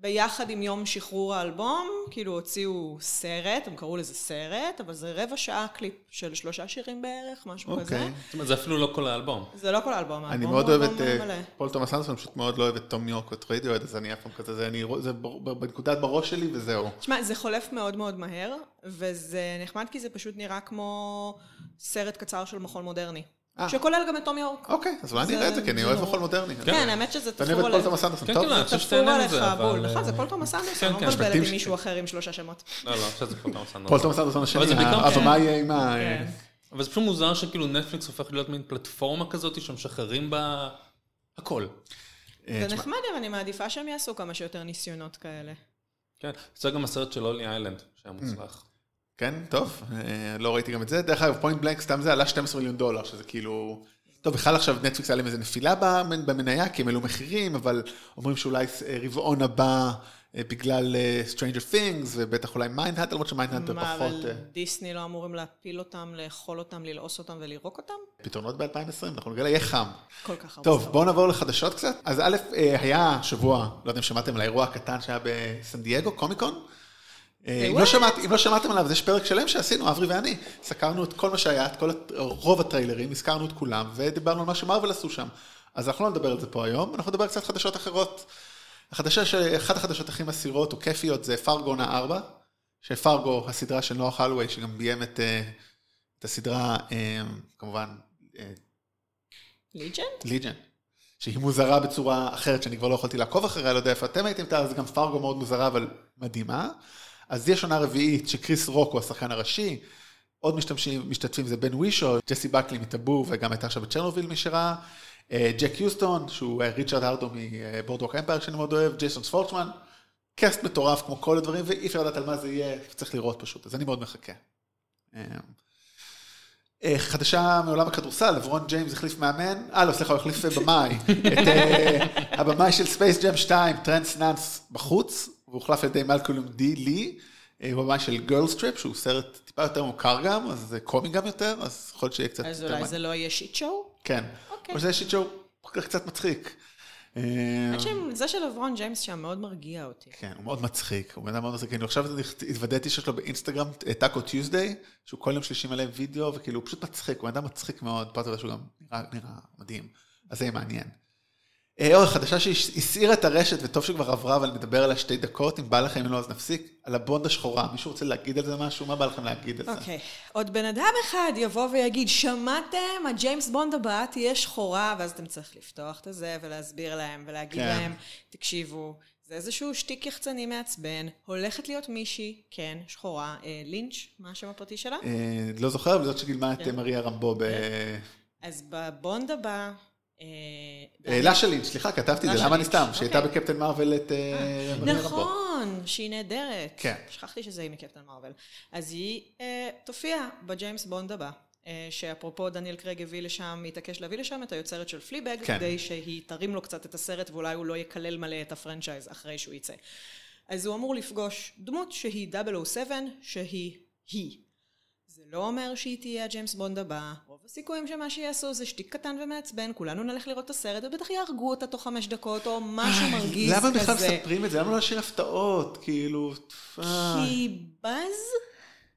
ביחד עם יום שחרור האלבום, כאילו הוציאו סרט, הם קראו לזה סרט, אבל זה רבע שעה קליפ של שלושה שירים בערך, משהו כזה. אוקיי. זאת אומרת, זה אפילו לא כל האלבום. זה לא כל האלבום, אני האלבום מאוד הוא אוהב את אה. פול תומאס אנדרסון, פשוט מאוד לא אוהב את תום יורק ואת רדיואד, אז אני אף פעם כזה, זה אני זה בנקודת בראש שלי וזהו. תשמע, זה חולף מאוד מאוד מהר, וזה נחמד כי זה פשוט נראה כמו סרט קצר של מחול מודרני. אה. שכולל גם את תום יורק. אוקיי, אז אולי אני אראה את זה, כי אני אוהב נורא. מחול מודרני. כן, האמת שזה ואני אוהב תפור את פול עליך. תומאס אנדרסון, כן, טוב. כן, חושב תפור עליך בול. אבל... נכון, זה פול תומאס אנדרסון, כן, לא כן. מבלבלת משפטים עם מישהו אחר עם שלושה שמות. לא, לא, עכשיו זה פול תומאס פול אנדרסון. תומאס אנדרסון השני, אבל זה בעיקר- הבמאי עם ה... כן. אבל זה פשוט מוזר שכאילו נטפליקס הופך להיות מין פלטפורמה כזאת שמשחררים בה הכל. אה, זה נחמד, אבל אני מעדיפה שהם יעשו כמה שיותר ניסיונות כאלה. כן, זה גם הסרט של עולי איילנד, שהיה מוצלח. כן, טוב, אה, לא ראיתי גם את זה. דרך אגב, Point Blank סתם זה עלה 12 מיליון דולר, שזה כאילו... טוב, בכלל עכשיו נטפליקס היה להם איזה נפילה במ- במניה, כי הם העלו מחירים, אבל אומרים שאולי אה, רבעון הבא, אה, בגלל Stranger Things, ובטח אולי Mindhunter, למרות ש Mindhunter מה, פחות אבל אה, דיסני לא אמורים להפיל אותם, לאכול אותם, ללעוס אותם ולירוק אותם? פתרונות ב-2020, אנחנו נראה, יהיה חם. כל כך הרבה. טוב. בואו נעבור לחדשות קצת. אז א', היה שבוע, לא יודע אם שמעתם על האירוע הקטן שהיה בסן דייגו, קומיקון. אה, אם לא? שמעת, אם לא שמעתם עליו, אז יש פרק שלם שעשינו, אברי ואני. סקרנו את כל מה שהיה, את כל, רוב הטריילרים, הזכרנו את כולם, ודיברנו על מה שמרוויל עשו שם. אז אנחנו לא נדבר על זה פה היום, אנחנו נדבר קצת חדשות אחרות. החדשה, ש... אחת החדשות הכי מסירות או כיפיות זה פרגו עונה 4, ש Fargo, הסדרה של נוח הולי, שגם ביים את, אה, את הסדרה, אה, כמובן, Legend? Legion, שהיא מוזרה בצורה אחרת שאני כבר לא יכולתי לעקוב אחריה, לא יודע איפה אתם הייתם אז גם Fargo מאוד מוזרה אבל מדהימה. אז יש עונה רביעית שקריס רוק הוא השחקן הראשי, עוד משתמשים, משתתפים זה בן ווישאו, ג'סי בקלי מ Taboo וגם הייתה עכשיו ב Chernobyl מי שראה, אה, ג'ק יוסטון שהוא אה, ריצ'רד הרדו מ Boardwalk Empire שאני מאוד אוהב, ג'ייסון שוורצמן, קאסט מטורף כמו כל הדברים ואי אפשר לדעת על מה זה יהיה, צריך לראות פשוט, אז אני מאוד מחכה. אה, אה, חדשה מעולם הכדורסל, לברון ג'יימס החליף מאמן, אה לא סליחה, הוא החליף במאי, את הבמאי של Space Jam 2, טרנס נאנס בחוץ, והוא הוחלף על ידי מלקולום די לי, אה, במאי של Girls Trip, שהוא סרט טיפה יותר מוכר גם, אז זה קומי גם יותר, אז יכול להיות שיהיה קצת אז אולי. זה לא יהיה shit show? כן, אוקיי. או שזה shit show קצת מצחיק. אה, שזה של לברון ג'יימס שם מאוד מרגיע אותי. כן, הוא מאוד מצחיק, הוא בן אדם מאוד מצחיק, אני עכשיו התוודעתי שיש לו באינסטגרם Taco Tuesday, שהוא כל יום שלישי מלא וידאו, וכאילו הוא פשוט מצחיק, הוא בן אדם מצחיק מאוד, פרט לזה שהוא גם נראה מדהים, אז זה יהיה מעניין. אה, אורך, חדשה שהסעירה את הרשת, וטוב שכבר עברה, אבל נדבר עליה שתי דקות, אם בא לכם, אם לא אז נפסיק, על הבונד השחורה, מישהו רוצה להגיד על זה משהו? מה בא לכם להגיד על זה? אוקיי, עוד בן אדם אחד יבוא ויגיד, שמעתם, הג'יימס בונד הבאה תהיה שחורה, ואז אתם צריך לפתוח את זה ולהסביר להם, ולהגיד כן. להם, תקשיבו, זה איזשהו שטיק יחצני מעצבן, הולכת להיות מישהי, כן, שחורה, אה, לינץ', מה השם הפרטי שלה? אה, לא זוכר, אבל זאת שגילמה את כן. אה, מריה רמבו ב... אז בבונד הבא... אה, אה, לינץ', סליחה, כתבתי את זה, למה אני סתם? שהייתה אוקיי. בקפטן מרוויל את אה, רמבו. נכון, שהיא נהדרת. כן. שכחתי שזה היא מקפטן מרוויל. אז היא אה, תופיע בג'יימס בונד הבא. אה, שאפרופו דניאל קרייג הביא לשם, התעקש להביא לשם את היוצרת של Fleabag, כן. כדי שהיא תרים לו קצת את הסרט ואולי הוא לא יקלל מלא את הפרנצ'ייז אחרי שהוא יצא. אז הוא אמור לפגוש דמות שהיא 007, שהיא היא. לא אומר שהיא תהיה הג'יימס בונד הבא. רוב הסיכויים שמה שיעשו זה שטיק קטן ומעצבן, כולנו נלך לראות את הסרט, ובטח יהרגו אותה תוך חמש דקות, או משהו מרגיז כזה. למה בכלל מספרים את זה? למה לא להשאיר הפתעות? כאילו... כי באז?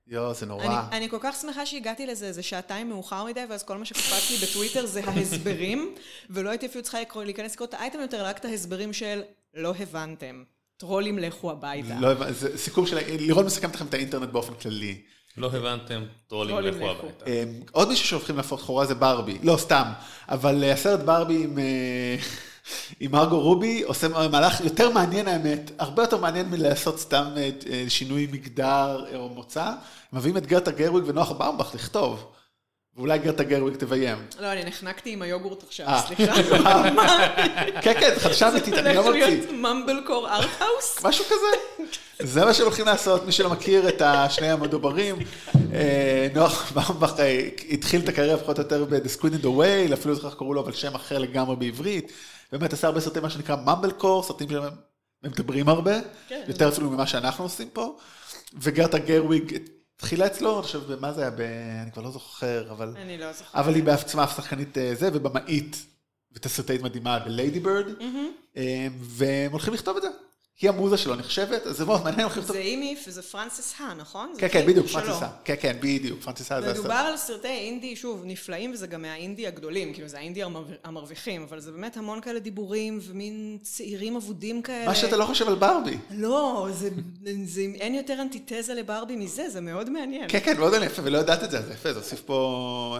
יואו, זה נורא. אני, אני כל כך שמחה שהגעתי לזה איזה שעתיים מאוחר מדי, ואז כל מה שקפץ לי בטוויטר זה ההסברים, (laughs) ולא הייתי אפילו צריכה להיכנס לקרוא את האייטם יותר, רק את ההסברים של לא הבנתם. טרולים לכו הביתה. לא הבנתי, זה סיכום של... לירון מסכמת לכם את האינטרנט באופן כללי. לא הבנתם, טרולים לכו הביתה. אמ, עוד מישהו שהופכים להפוך חורה זה ברבי. לא, סתם. אבל אה, הסרט ברבי עם... אה, (laughs) עם מרגו רובי עושה מהלך יותר מעניין האמת, הרבה יותר מעניין מלעשות סתם אה, שינוי מגדר או מוצא. מביאים את גרטה גרוויג ונוח באומבך לכתוב. ואולי גרטה גרוויג תביים. לא, אני נחנקתי עם היוגורט עכשיו, סליחה. (laughs) כן, כן, חדשה אמיתית, אני לא מוציא. הולך להיות ממבלקור ארטהאוס? (laughs) משהו כזה. זה מה שהם הולכים לעשות, מי שלא מכיר את השני המדוברים. נוח באומבך התחיל את הקריירה פחות או יותר ב-The Squid in the Whale, אפילו זוכר איך קראו לו, אבל שם אחר לגמרי בעברית. באמת עשה הרבה סרטים, מה שנקרא ממבלקור, סרטים שהם מדברים הרבה, יותר אפילו ממה שאנחנו עושים פה. וגרטה גרוויג התחילה אצלו, אני חושב, במה זה היה, אני כבר לא זוכר, אבל... אני לא זוכר. אבל היא בעצמה שחקנית זה, ובמאית, ותסרטאית מדהימה בליידי בירד, והם הולכים לכתוב את זה. היא המוזה שלו נחשבת, אז זה מאוד מעניין. זה אימיף וזה פרנסיס הא, נכון? כן, כן, בדיוק, פרנסיס הא. כן, כן, בדיוק, פרנסיס הא זה הסרט. מדובר על סרטי אינדי, שוב, נפלאים, וזה גם מהאינדי הגדולים, כאילו זה האינדי המרוויחים, אבל זה באמת המון כאלה דיבורים, ומין צעירים אבודים כאלה. מה שאתה לא חושב על ברבי. לא, אין יותר אנטיתזה לברבי מזה, זה מאוד מעניין. כן, כן, מאוד יפה, ולא ידעת את זה, זה יפה, זה הוסיף פה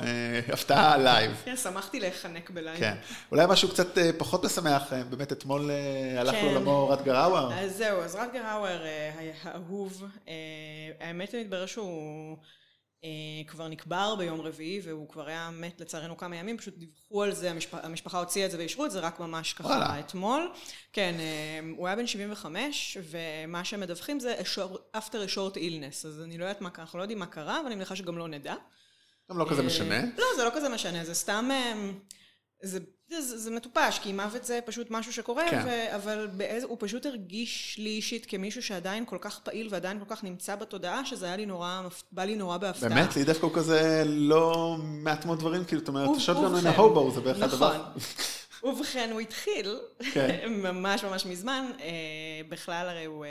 הפתעה לייב. כן, שמחתי להיחנק בלייב. כן, אולי משהו קצת פחות משמח, באמת אתמול הלך לעולמו רטגר האוור. אז זהו, אז רטגר האוור האהוב, האמת מתברר שהוא כבר נקבר ביום רביעי והוא כבר היה מת לצערנו כמה ימים, פשוט דיווחו על זה, המשפחה הוציאה את זה ואישרו את זה רק ממש ככה אתמול. כן, הוא היה בן 75 ומה שהם מדווחים זה after a short illness, אז אני לא יודעת מה קרה, אנחנו לא יודעים מה קרה, אבל אני מניחה שגם לא נדע. גם לא כזה משנה. לא, זה לא כזה משנה, זה סתם... זה, זה, זה מטופש, כי מוות זה פשוט משהו שקורה, כן. ו, אבל באיזה, הוא פשוט הרגיש לי אישית כמישהו שעדיין כל כך פעיל ועדיין כל כך נמצא בתודעה, שזה היה לי נורא, בא לי נורא בהפתעה. באמת? לי דווקא הוא כזה לא מעט מאוד דברים, כאילו, זאת אומרת, שוטגן אין ההובו, זה בערך הדבר. נכון. ובכן, הוא התחיל, כן. (laughs) ממש ממש מזמן, בכלל הרי הוא...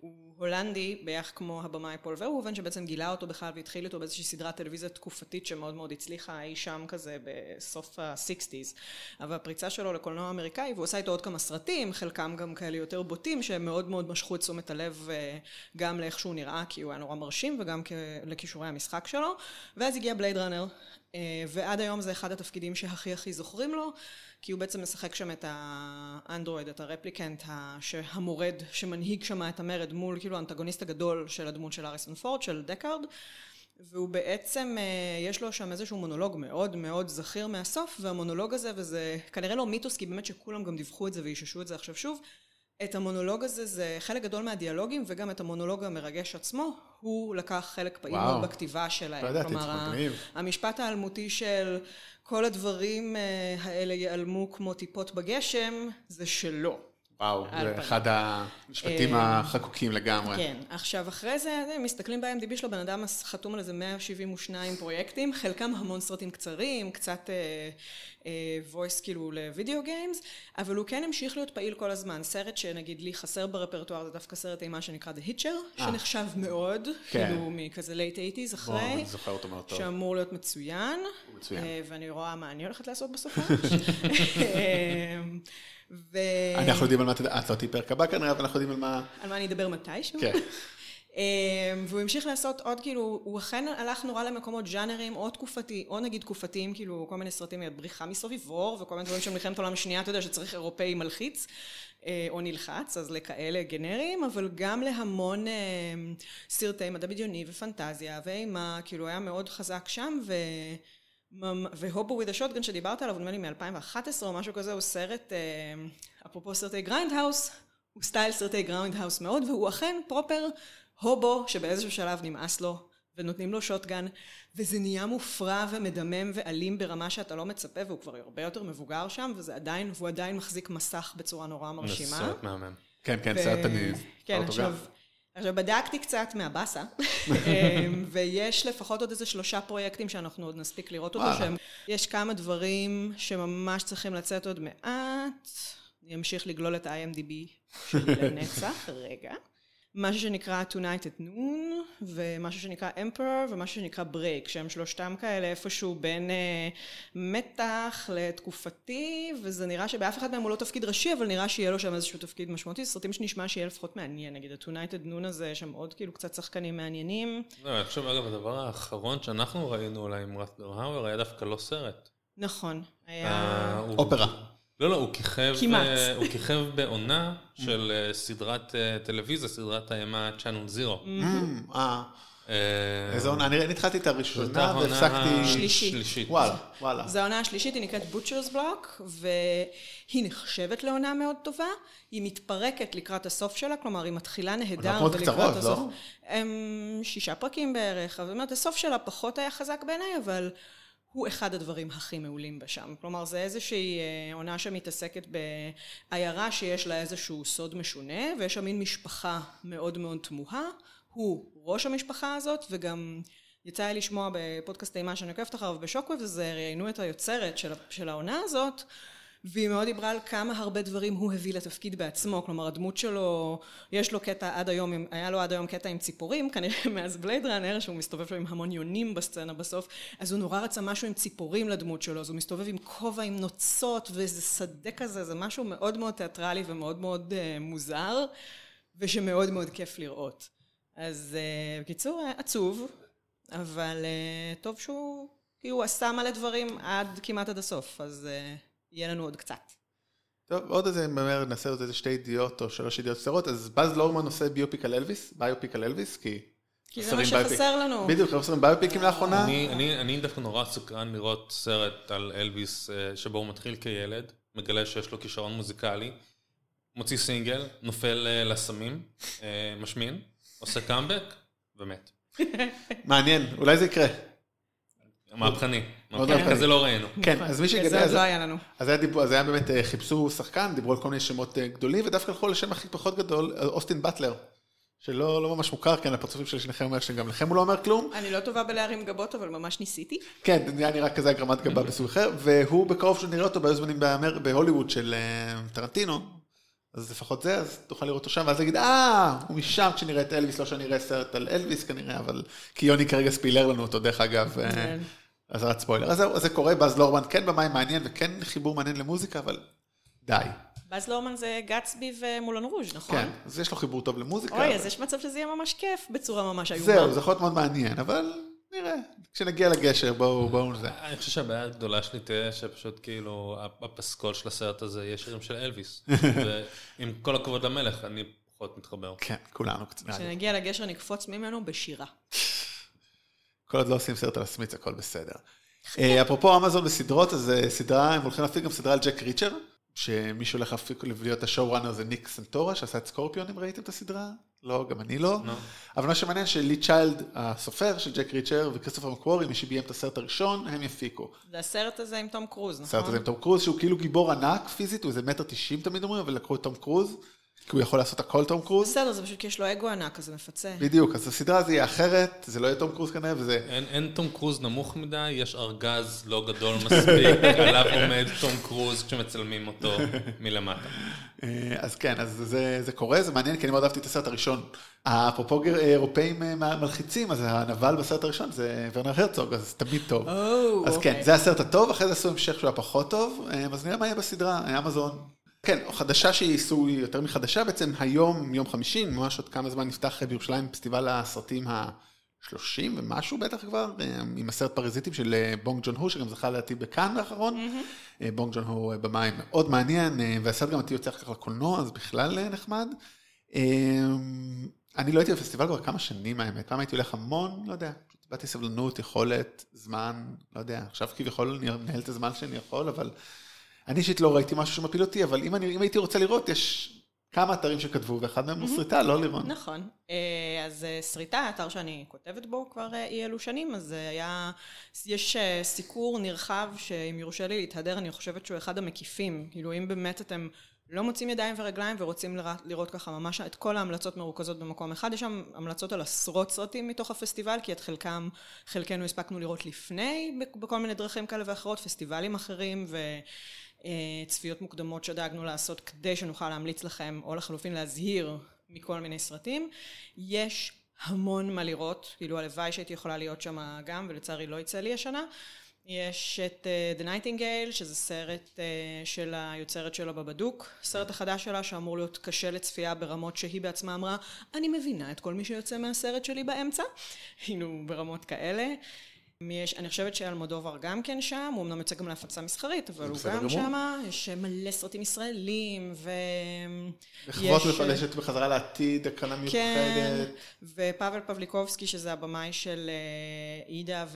הוא הולנדי, בערך כמו הבמאי פול ורובין, שבעצם גילה אותו בכלל והתחיל איתו באיזושהי סדרת טלוויזיה תקופתית שמאוד מאוד הצליחה אי שם כזה בסוף ה-60's. אבל הפריצה שלו לקולנוע האמריקאי, והוא עשה איתו עוד כמה סרטים, חלקם גם כאלה יותר בוטים, שהם מאוד מאוד משכו את תשומת הלב גם לאיך שהוא נראה, כי הוא היה נורא מרשים, וגם לכישורי המשחק שלו. ואז הגיע בלייד ראנר, ועד היום זה אחד התפקידים שהכי הכי זוכרים לו. כי הוא בעצם משחק שם את האנדרואיד, את הרפליקנט, המורד שמנהיג שם את המרד מול כאילו האנטגוניסט הגדול של הדמות של אריסון פורד, של דקארד, והוא בעצם, יש לו שם איזשהו מונולוג מאוד מאוד זכיר מהסוף, והמונולוג הזה, וזה כנראה לא מיתוס, כי באמת שכולם גם דיווחו את זה ואיששו את זה עכשיו שוב, את המונולוג הזה זה חלק גדול מהדיאלוגים וגם את המונולוג המרגש עצמו, הוא לקח חלק פעיל מאוד בכתיבה שלהם. לא ידעתי, זה מגניב. המשפט האלמותי של כל הדברים האלה ייעלמו כמו טיפות בגשם, זה שלו. וואו, זה אחד המשפטים החקוקים לגמרי. כן, עכשיו אחרי זה, מסתכלים ב-IMDb שלו, בן אדם חתום על איזה 172 פרויקטים, חלקם המון סרטים קצרים, קצת voice כאילו לוידאו גיימס, אבל הוא כן המשיך להיות פעיל כל הזמן. סרט שנגיד לי חסר ברפרטואר, זה דווקא סרט אימה שנקרא The Hitcher, שנחשב מאוד, כאילו מכזה late 80's אחרי, שאמור להיות מצוין, ואני רואה מה אני הולכת לעשות בסוף. (laughs) ו... אנחנו יודעים על מה, את לא תהיי פרק הבא כנראה, אבל אנחנו יודעים על מה... על מה אני אדבר מתישהו. כן. (laughs) והוא המשיך לעשות עוד כאילו, הוא אכן הלך נורא למקומות ג'אנרים או תקופתי, או נגיד תקופתיים, כאילו כל מיני סרטים, בריחה מסוביבור וכל מיני דברים של מלחמת העולם השנייה, אתה יודע שצריך אירופאי מלחיץ או נלחץ, אז לכאלה גנריים, אבל גם להמון סרטי מדע בדיוני ופנטזיה ואימה, כאילו היה מאוד חזק שם, ו... ו Hobo with a Shotgun שדיברת עליו, נדמה לי מ-2011 או משהו כזה, הוא סרט, אפרופו סרטי grindhouse, הוא style סרטי grindhouse מאוד, והוא אכן proper hobo שבאיזשהו שלב נמאס לו, ונותנים לו shotgun, וזה נהיה מופרע ומדמם ואלים ברמה שאתה לא מצפה, והוא כבר הרבה יותר מבוגר שם, וזה עדיין, והוא עדיין מחזיק מסך בצורה נורא מרשימה. סרט מהמם. כן, כן, סרט אני... כן, עכשיו... עכשיו, בדקתי קצת מהבאסה, (laughs) אמ, ויש לפחות עוד איזה שלושה פרויקטים שאנחנו עוד נספיק לראות אותו, שהם, יש כמה דברים שממש צריכים לצאת עוד מעט. אני אמשיך לגלול את ה-IMDb שלי לנצח, (laughs) רגע. משהו שנקרא Tonight at Noon, ומשהו שנקרא Emperor, ומשהו שנקרא Break, שהם שלושתם כאלה איפשהו בין אה, מתח לתקופתי, וזה נראה שבאף אחד מהם הוא לא תפקיד ראשי, אבל נראה שיהיה לו שם איזשהו תפקיד משמעותי. סרטים שנשמע שיהיה לפחות מעניין, נגיד ה-Tonight at Noon הזה, יש שם עוד כאילו קצת שחקנים מעניינים. לא, אני חושב, אגב, הדבר האחרון שאנחנו ראינו אולי עם רטלר האוור היה דווקא לא סרט. נכון, היה... אה, הוא- אופרה. לא, לא, הוא כיכב, כמעט. אה, הוא כיכב (laughs) בעונה של אה, סדרת אה, טלוויזיה, סדרת האימה Channel Zero. אמ, אה, איזה עונה, אני התחלתי את הראשונה והפסקתי... שלישית. וואלה, וואלה. זו העונה השלישית, היא נקראת Butcher's Block, והיא נחשבת לעונה מאוד טובה. היא מתפרקת לקראת הסוף שלה, כלומר, היא מתחילה נהדר, עונות מאוד ולקראת קצרות, הסוף... לא? הם שישה פרקים בערך, אבל זאת אומרת, הסוף שלה פחות היה חזק בעיניי, אבל הוא אחד הדברים הכי מעולים בשם. כלומר, זה איזושהי אה, עונה שמתעסקת בעיירה שיש לה איזשהו סוד משונה, ויש שם מין משפחה מאוד מאוד תמוהה. הוא ראש המשפחה הזאת, וגם יצא לי לשמוע בפודקאסט אימה שאני עוקבת אחריו בשוקוויב, אז ראיינו את היוצרת של, של העונה הזאת, והיא מאוד דיברה על כמה הרבה דברים הוא הביא לתפקיד בעצמו, כלומר הדמות שלו, יש לו קטע עד היום, היה לו עד היום קטע עם ציפורים, כנראה (laughs) מאז בלייד ראנר, שהוא מסתובב שם עם המון יונים בסצנה בסוף, אז הוא נורא רצה משהו עם ציפורים לדמות שלו, אז הוא מסתובב עם כובע עם נוצות ואיזה שדה כזה, זה משהו מאוד מאוד תיאטרלי ומאוד מאוד uh, מוזר, ושמאוד מאוד כיף לראות. אז uh, בקיצור, אה, עצוב, אבל uh, טוב שהוא, כי הוא עשה מלא דברים עד כמעט עד הסוף, אז uh, יהיה לנו עוד קצת. טוב, עוד איזה, מהר נעשה עוד איזה שתי ידיעות או שלוש ידיעות קצרות, אז באז לורמן עושה biopic על אלוויס, biopic על אלוויס, כי... כי זה מה biopic. שחסר לנו. בדיוק, חסרים ביופיקים לאחרונה. אני, אני, אני דווקא נורא סקרן לראות סרט על אלביס אה, שבו הוא מתחיל כילד, מגלה שיש לו כישרון מוזיקלי, מוציא סינגל, נופל אה, לסמים, אה, משמין, עושה קאמבק ומת. (laughs) מעניין, אולי זה יקרה. מהפכני. מאוד מהפכני. כזה לא ראינו. כן, אז מי שיגלה... זה לא היה לנו. אז היה דיבור, אז היה באמת, אה, חיפשו שחקן, דיברו על כל מיני שמות אה, גדולים, ודווקא הלכו לשם הכי פחות גדול, אה, אוסטין באטלר, שלא לא ממש מוכר, כן, הפרצופים של שניכם אומר שגם לכם הוא לא אומר כלום. אני לא טובה בלהרים גבות, אבל ממש ניסיתי. כן, זה היה נראה כזה הגרמת גבה בסוג אחר, והוא בקרוב שנראה אותו ביו זמנים באמר- בהוליווד של טרנטינו, אז לפחות זה, אז תוכל לראות אותו שם, ואז להגיד, אה, הוא משם כשנראה את אלוויס, לא שאני אראה סרט על אלוויס כנראה, אבל... כי יוני כרגע ספילר לנו אותו, דרך אגב, אז רק ספוילר. אז זהו, זה קורה, באז לורמן כן במאי מעניין, וכן חיבור מעניין למוזיקה, אבל די. באז לורמן זה גצבי ומולן רוז', נכון? כן, אז יש לו חיבור טוב למוזיקה. אוי, אז יש מצב שזה יהיה ממש כיף בצורה ממש איומה. זהו, זה יכול להיות מאוד מעניין, אבל נראה. כשנגיע לגשר, בואו, בואו זה. אני חושב שהבעיה הגדולה שלי תהיה שפשוט כאילו הפסקול של הסרט הזה יהיה שירים של אלביס. (laughs) ועם כל הכבוד למלך, אני פחות מתחבר. כן, כולנו קצת. כשנגיע לגשר נקפוץ ממנו בשירה. (laughs) כל עוד לא עושים סרט על הסמיץ, הכל בסדר. אה, אפרופו אמזון וסדרות, אז אה, סדרה, הם הולכים להפיק גם סדרה על ג'ק ריצ'ר, שמי שהולך להפיק להיות ה showrunner זה ניק סנטורה, שעשה את Scorpion, אם ראיתם את הסדרה? לא, גם אני לא. לא. אבל מה שמעניין שלי צ'יילד, הסופר של ג'ק ריצ'ר, וכריסטופר מקוורי, מי שביים את הסרט הראשון, הם יפיקו. זה הסרט הזה עם תום קרוז, נכון? הסרט הזה עם תום קרוז, שהוא כאילו גיבור ענק פיזית, הוא איזה מטר תשעים תמיד אומרים, אבל לקחו את תום קרוז, כי הוא יכול לעשות הכל תום קרוז. בסדר, זה פשוט כי יש לו אגו ענק, אז זה מפצה. בדיוק, אז הסדרה הזו יהיה אחרת, זה לא יהיה תום קרוז כנראה, וזה... אין, אין תום קרוז נמוך מדי, יש ארגז לא גדול מספיק, (laughs) עליו עומד תום קרוז כשמצלמים אותו מלמטה. אה, אז כן, אז זה, זה קורה, זה מעניין, כי אני מאוד אהבתי את הסרט הראשון. אפרופו גר- אירופאים אה, מלחיצים, אז הנבל בסרט הראשון זה ורנר הרצוג, אז זה תמיד טוב. או, אז כן, אוקיי. זה הסרט הטוב, אחרי זה עשו המשך שהוא היה פחות טוב, אה, אז נראה מה יהיה בסדרה, אה, אמזון. כן, חדשה שהיא עשו יותר מחדשה, בעצם היום, יום חמישי, ממש עוד כמה זמן נפתח בירושלים פסטיבל הסרטים ה-30 ומשהו בטח כבר, אה, עם הסרט פרזיטים של אה, בונג ג'ון הו, שגם זכה לדעתי בכאן האחרון. אה, בונג ג'ון הו אה, במאי מאוד מעניין, אה, והסרט גם עתיד יוצא אחר כך לקולנוע, אז בכלל אה, נחמד. אה, אני לא הייתי בפסטיבל כבר כמה שנים האמת, פעם הייתי הולך המון, לא יודע, איבדתי סבלנות, יכולת, זמן, לא יודע, עכשיו כביכול אני מנהל את הזמן שאני יכול, אבל אני אישית לא ראיתי משהו שמפיל אותי, אבל אם, אני, אם הייתי רוצה לראות, יש כמה אתרים שכתבו, ואחד מהם הוא סריטה, לא לירון. נכון. אה, אז אה, סריטה, האתר שאני כותבת בו כבר אה, אי אלו שנים, אז אה, היה, יש אה, סיקור נרחב שאם יורשה לי להתהדר, אני חושבת שהוא אחד המקיפים. כאילו, אם באמת אתם לא מוצאים ידיים ורגליים ורוצים לראות, לראות ככה ממש את כל ההמלצות מרוכזות במקום אחד. יש שם המלצות על עשרות סרטים מתוך הפסטיבל, כי את חלקם, חלקנו הספקנו לראות לפני, בכל מיני דרכים כאלה ואחרות, פסטיבלים אחרים וצפיות מוקדמות שדאגנו לעשות כדי שנוכל להמליץ לכם, או לחלופין להזהיר מכל מיני סרטים. יש המון מה לראות, כאילו הלוואי שהייתי יכולה להיות שם גם, ולצערי לא יצא לי השנה. יש את uh, The Nightingale, שזה סרט uh, של היוצרת שלו בבדוק, הסרט החדש שלה שאמור להיות קשה לצפייה ברמות שהיא בעצמה אמרה, אני מבינה את כל מי שיוצא מהסרט שלי באמצע, היינו ברמות כאלה. יש, אני חושבת שאלמודובר גם כן שם, הוא אמנם יוצא גם להפצה מסחרית, אבל הוא גם שם, יש מלא סרטים ישראלים, ו... לכבוד מפלשת בחזרה לעתיד, הקרנה מיוחדת. כן, ופאבל פבליקובסקי, שזה הבמאי של עידה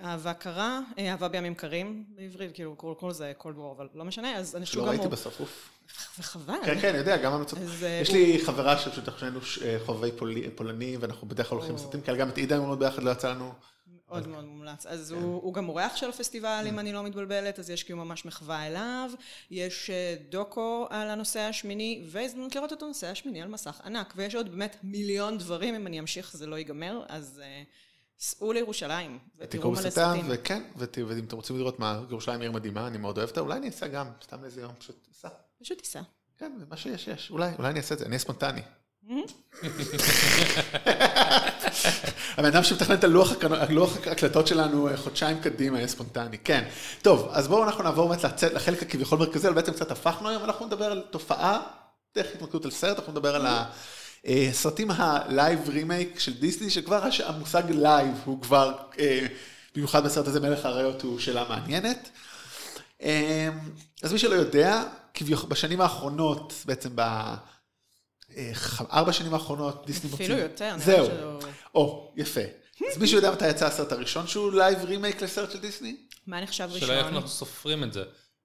ואהבה קרה, אהבה בימים קרים בעברית, כאילו קוראים לזה Cold War, אבל לא משנה, אז אני חושבת גם... לא ראיתי בסוף, אוף. וחבל. כן, כן, אני יודע, גם המצב. יש לי חברה שפשוט אנחנו שנינו חובבי פולנים, ואנחנו בדרך כלל הולכים לסרטים כאלה, גם את עידה מאוד ביחד לא יצא לנו. מאוד מאוד מומלץ. אז הוא, הוא גם אורח של הפסטיבל, אם אני לא מתבלבלת, אז יש כאילו ממש מחווה אליו. יש אה, דוקו על הנושא השמיני, והזדמנות לראות את הנושא השמיני על מסך ענק. ויש עוד באמת מיליון דברים, אם אני אמשיך זה לא ייגמר, אז אה, סעו לירושלים, ותראו מלא סרטים. וכן, ואם אתם רוצים לראות מה, ירושלים עיר מדהימה, אני מאוד אוהב אותה, אולי אני אסע גם, סתם איזה יום, פשוט אסע. פשוט תיסע. כן, מה שיש, יש. אולי, אולי אני אעשה את זה, אני אהיה ספונטני. הבן אדם שמתכנן את הלוח ההקלטות שלנו אה, חודשיים קדימה, יהיה ספונטני, כן. טוב, אז בואו אנחנו נעבור באמת לחלק הכביכול מרכזי, אבל בעצם קצת הפכנו היום, אנחנו נדבר על תופעה, דרך התמקדות על סרט, אנחנו נדבר על הסרטים ה live remake של דיסני, שכבר המושג live הוא כבר, אה, במיוחד בסרט הזה מלך האריות הוא שאלה מעניינת. אה, אז מי שלא יודע, בשנים האחרונות, בעצם ב... ארבע שנים האחרונות דיסני מוצאים. אפילו יותר. זהו. או, יפה. אז מישהו יודע מתי יצא הסרט הראשון שהוא live remake לסרט של דיסני? מה נחשב ראשון? שאלה איך אנחנו סופרים את זה.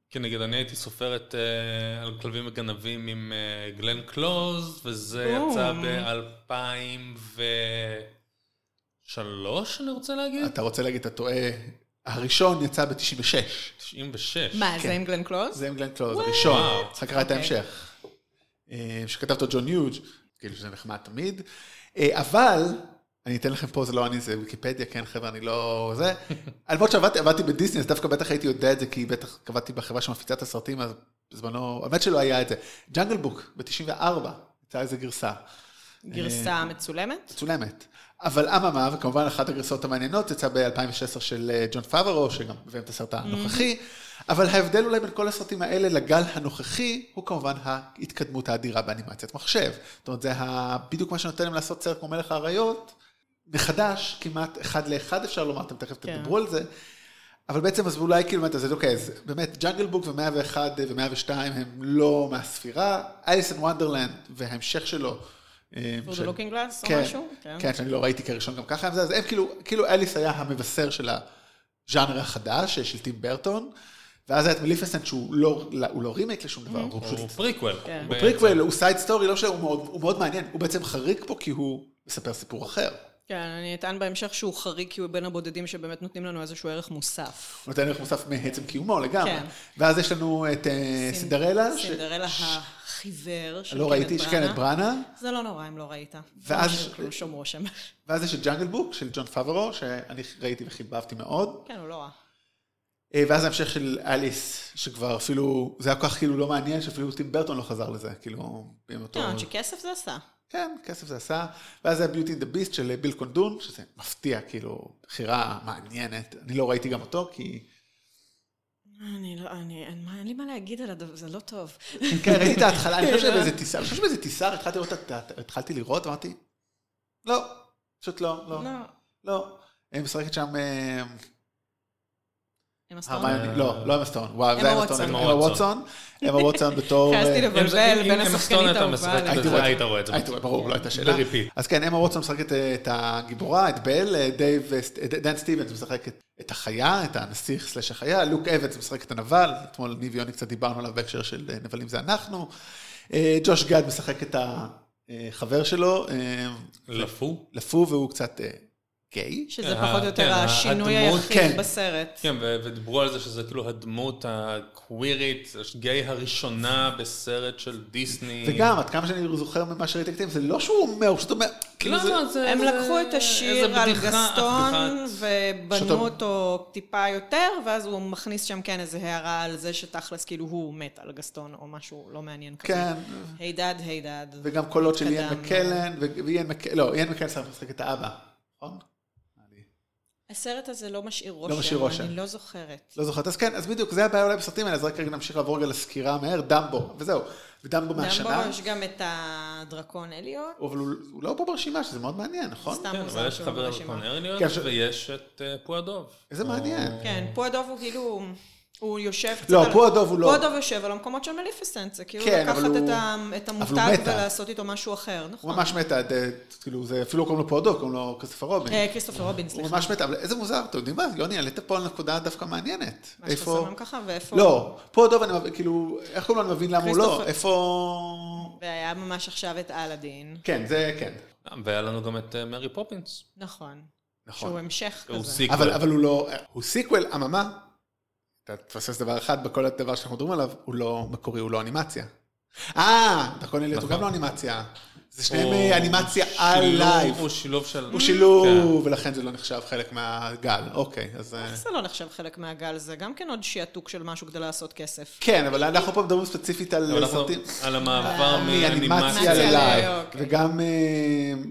כי נגיד אני הייתי סופרת אה, על כלבים וגנבים עם גלן קלוז, וזה או. יצא ב-2003, אני רוצה להגיד. אתה רוצה להגיד, אתה טועה. הראשון יצא ב-96. 96. מה, כן. זה עם גלן קלוז? זה עם גלן קלוז, הראשון. צריך לקרוא את אוקיי. ההמשך. אה, שכתב אותו ג'ון יוג', כאילו שזה נחמד תמיד, אה, אבל, אני אתן לכם פה, זה לא אני, זה ויקיפדיה, כן חבר'ה, אני לא זה, (laughs) למרות שעבדתי עבדתי בדיסני, אז דווקא בטח הייתי יודע את זה, כי בטח עבדתי בחברה שמפיצה את הסרטים, אז בזמנו, האמת שלא היה את זה. ג'אנגל בוק, ב-94, יצאה איזה גרסה. גרסה אה, מצולמת? מצולמת. אבל אממה, וכמובן אחת הגרסאות המעניינות יצאה ב-2016 של ג'ון פאברו, שגם מביאים את הסרט הנוכחי. אבל ההבדל אולי בין כל הסרטים האלה לגל הנוכחי, הוא כמובן ההתקדמות האדירה באנימציית מחשב. זאת אומרת, זה בדיוק מה שנותן להם לעשות סרט כמו מלך האריות, מחדש, כמעט אחד לאחד אפשר לומר, אתם תכף כן. תדברו על זה. אבל בעצם, אז אולי כאילו, אז אוקיי, אז באמת, Jungle Book ו-101 ו-102 הם לא מהספירה, Alice in Wonderland וההמשך שלו. Through the looking glass או כן, משהו? כן, כן, שאני לא ראיתי כראשון גם ככה, אז הם כאילו, כאילו אליס היה המבשר של הז'אנר החדש, של טים ברטון. ואז היה את מליפסנט שהוא לא, הוא לא רימייק לשום דבר, הוא פשוט... הוא פריקוול. כן. הוא פריקוול, הוא side story, לא מאוד, הוא מאוד מעניין, הוא בעצם חריג פה כי הוא מספר סיפור אחר. כן, אני אטען בהמשך שהוא חריג כי הוא בין הבודדים שבאמת נותנים לנו איזשהו ערך מוסף. נותן ערך מוסף מעצם קיומו לגמרי. כן. ואז יש לנו את אה, סינדרלה. סינדרלה החיוור של לא ראיתי, כן, את בראנה. זה לא נורא אם לא ראית. ואז... שום רושם. ואז יש את ג'אנגל בוק של ג'ון פאברו, שאני ראיתי וחיבבתי מאוד. כן, הוא לא רע. אה, ואז ההמשך של אליס, שכבר אפילו, זה היה כל כך כאילו לא מעניין, שאפילו טים ברטון לא חזר לזה, כאילו, עם אותו... כן, שכסף זה עשה. כן, כסף זה עשה. ואז זה היה ביוטי דה ביסט של ביל קונדון, שזה מפתיע, כאילו, בחירה מעניינת. אני לא ראיתי גם אותו, כי... אני לא, אני, אין לי מה להגיד על הדבר, זה לא טוב. כן, ראיתי את ההתחלה, אני חושב (laughs) שבאיזה טיסה, אני חושב שבאיזה טיסה, התחלתי לראות, התחלתי לראות, אמרתי, לא, פשוט לא, לא, לא. לא. היא משחקת שם... אה, אמה סטון? לא, לא אמה סטון, וואו, זה אמה סטון, אמה ווטסון, אמה ווטסון בתור... (laughs) הצלחתי לבלבל בין השחקנית האהובה. היית רואה את זה. היית רואה, ברור, לא הייתה שאלה. אז כן, אמה ווטסון משחקת את הגיבורה, את בל, דייב, דן סטיבנס משחק את החיה, את הנסיך סלש החיה, לוק אבנס משחק את הנבל, אתמול ניב ויוני קצת דיברנו עליו בהקשר של נבלים זה אנחנו, ג'וש גד משחק את החבר שלו. לפו. לפו, והוא קצת גיי. שזה כן, פחות או יותר כן, השינוי היחיד כן. בסרט. כן, ודיברו על זה שזה כאילו הדמות הקווירית, גיי הראשונה בסרט של דיסני. וגם, עד כמה שאני זוכר ממה שראיתי קטעים, זה לא שהוא אומר, הוא פשוט אומר, כאילו לא, זה... לא, זה... הם לקחו את השיר על גסטון ובנו אותו טיפה יותר, ואז הוא מכניס שם כן איזה הערה על זה שתכלס כאילו הוא מת על גסטון או משהו לא מעניין כזה. כן, היי דד, היי דד. וגם קולות של איין. מקלן, ו- ואיין מקלן, לא, איין מקלן צריך לשחק את האבא, נכון? הסרט הזה לא משאיר רושם. משאיר רושם. אני לא זוכרת. לא זוכרת, אז כן, אז בדיוק, זה הבעיה אולי בסרטים האלה, אז רק רגע נמשיך לעבור רגע לסקירה מהר, דמבו, וזהו, ודמבו מהשנה, דמבו יש גם את הדרקון אליוט. אבל הוא הוא לא פה ברשימה, שזה מאוד מעניין, נכון? סתם כן, מוזר אבל יש שהוא חבר ברשימה. דרקון אליוט, כן, ויש את אה, פו הדוב. איזה מעניין. כן, פו הדוב הוא כאילו, הוא יושב קצת לא, על... פו הדוב הוא לא. פו הדוב יושב על המקומות של מליפיסנט, זה כאילו כן, לקחת הוא- ה- את הוא המותג. ולעשות איתו משהו אחר, נכון? הוא ממש מטא, עד, אה, כאילו, זה אפילו לא קוראים לו פו הדוב, קוראים לו כריסטופר רובין. אה, כריסטופר רובין, הוא סליחה. ממש מטא, אבל איזה מוזר, אתם יודעים מה, יוני, עלית פה על נקודה דווקא מעניינת. מה שאתה שם ככה, ואיפה... לא, פו הדוב, אני מבין, כאילו, איך קוראים לו, אני מבין למה הוא לא, איפה... והיה ממש עכשיו את אלאדין. כן, זה כן. והיה לנו גם את אה, מרי פופינס. נכון. נכון. שהוא המשך הוא כזה. sequel. אבל, אבל הוא לא, הוא sequel, אממה, אתה תפספס דבר אחד בכל הדבר שאנחנו מדברים עליו, הוא לא מקורי, הוא לא אנימציה. אה, דרקון אליוט הוא נכון. גם לא אנימציה. זה שניהם אה, אנימציה על שילוב- live. הוא שילוב של... הוא שילוב, כן. ולכן זה לא נחשב חלק מהגל. אוקיי, אז... אה, איך זה לא נחשב חלק מהגל? זה גם כן עוד שעתוק של משהו כדי לעשות כסף. כן, אבל אנחנו פה מדברים ספציפית על סרטים. על המעבר מאנימציה מאנימציה ל live. אוקיי. וגם, אה,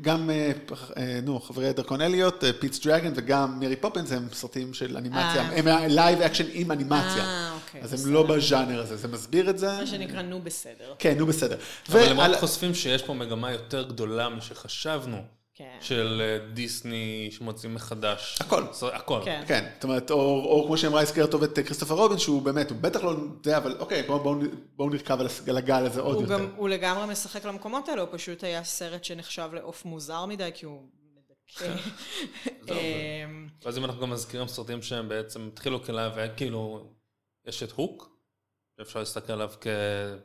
גם, אה, אה, נו, חברי דרקון אליוט, אה, Pete's Dragon וגם מרי פופינס הם סרטים של אנימציה, אה. הם live action עם אנימציה. אה, אוקיי, אז הם בסדר. לא בז'אנר הזה, זה מסביר את זה. מה שנקרא נו בסדר. כן, נו בסדר. אבל הם רק חושפים שיש פה מגמה יותר גדולה משחשבנו. כן. של אה, דיסני שמוצאים מחדש. הכל. הכל. כן. כן, זאת אומרת, או, או כמו שאמרה, הזכירה טוב את כריסטופר רובין, שהוא באמת, הוא בטח לא זה, אבל אוקיי, בואו בוא, בוא נרכב על, הגל הזה עוד הוא יותר. גם, הוא לגמרי משחק למקומות האלה, הוא פשוט היה סרט שנחשב לעוף מוזר מדי, כי הוא מדכא. (laughs) אמ, ואז אם אנחנו גם מזכירים סרטים שהם בעצם התחילו כלייב, כאילו, יש את הוק, שאפשר להסתכל עליו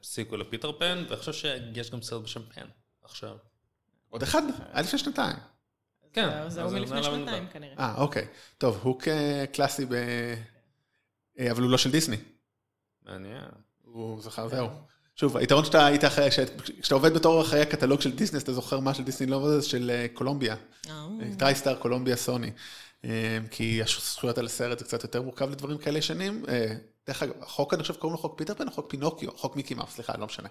כ sequel לפיטר פן, ואני חושב שיש גם סרט בשם פן, עכשיו. עוד אחד, היה לפני שנתיים. כן, זה מלפני עליו שנתיים. כנראה. אה, אוקיי. טוב, הוק אה, קלאסי ב... אה, אבל הוא לא של דיסני. מעניין. הוא זכר, זהו. שוב, היתרון שאתה היית אחרי, שאת- כשאתה עובד בתור אחרי הקטלוג של דיסני, אז אתה זוכר מה של דיסני לא עובד, זה של אה, קולומביה. טרייסטאר, קולומביה, סוני. כי הזכויות על הסרט זה קצת יותר מורכב לדברים כאלה ישנים. דרך אגב, החוק, אני חושב, קוראים לו חוק פיטר פן או חוק פינוקיו? חוק מיקי מאוס, סליחה, לא משנה.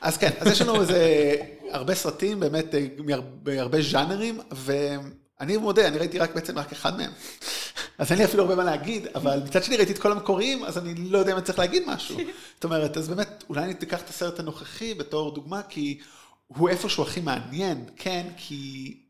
אז כן, אז יש לנו איזה (laughs) הרבה סרטים, באמת, אה, מהרבה הרבה ז'אנרים, ואני מודה, אני ראיתי רק בעצם רק אחד מהם. (laughs) אז אין לי אפילו הרבה מה להגיד, אבל מצד שני ראיתי את כל המקוריים, אז אני לא יודע אם אני צריך להגיד משהו. (laughs) זאת אומרת, אז באמת, אולי אני תיקח את הסרט הנוכחי בתור דוגמה, כי הוא איפשהו הכי מעניין, כן, כי...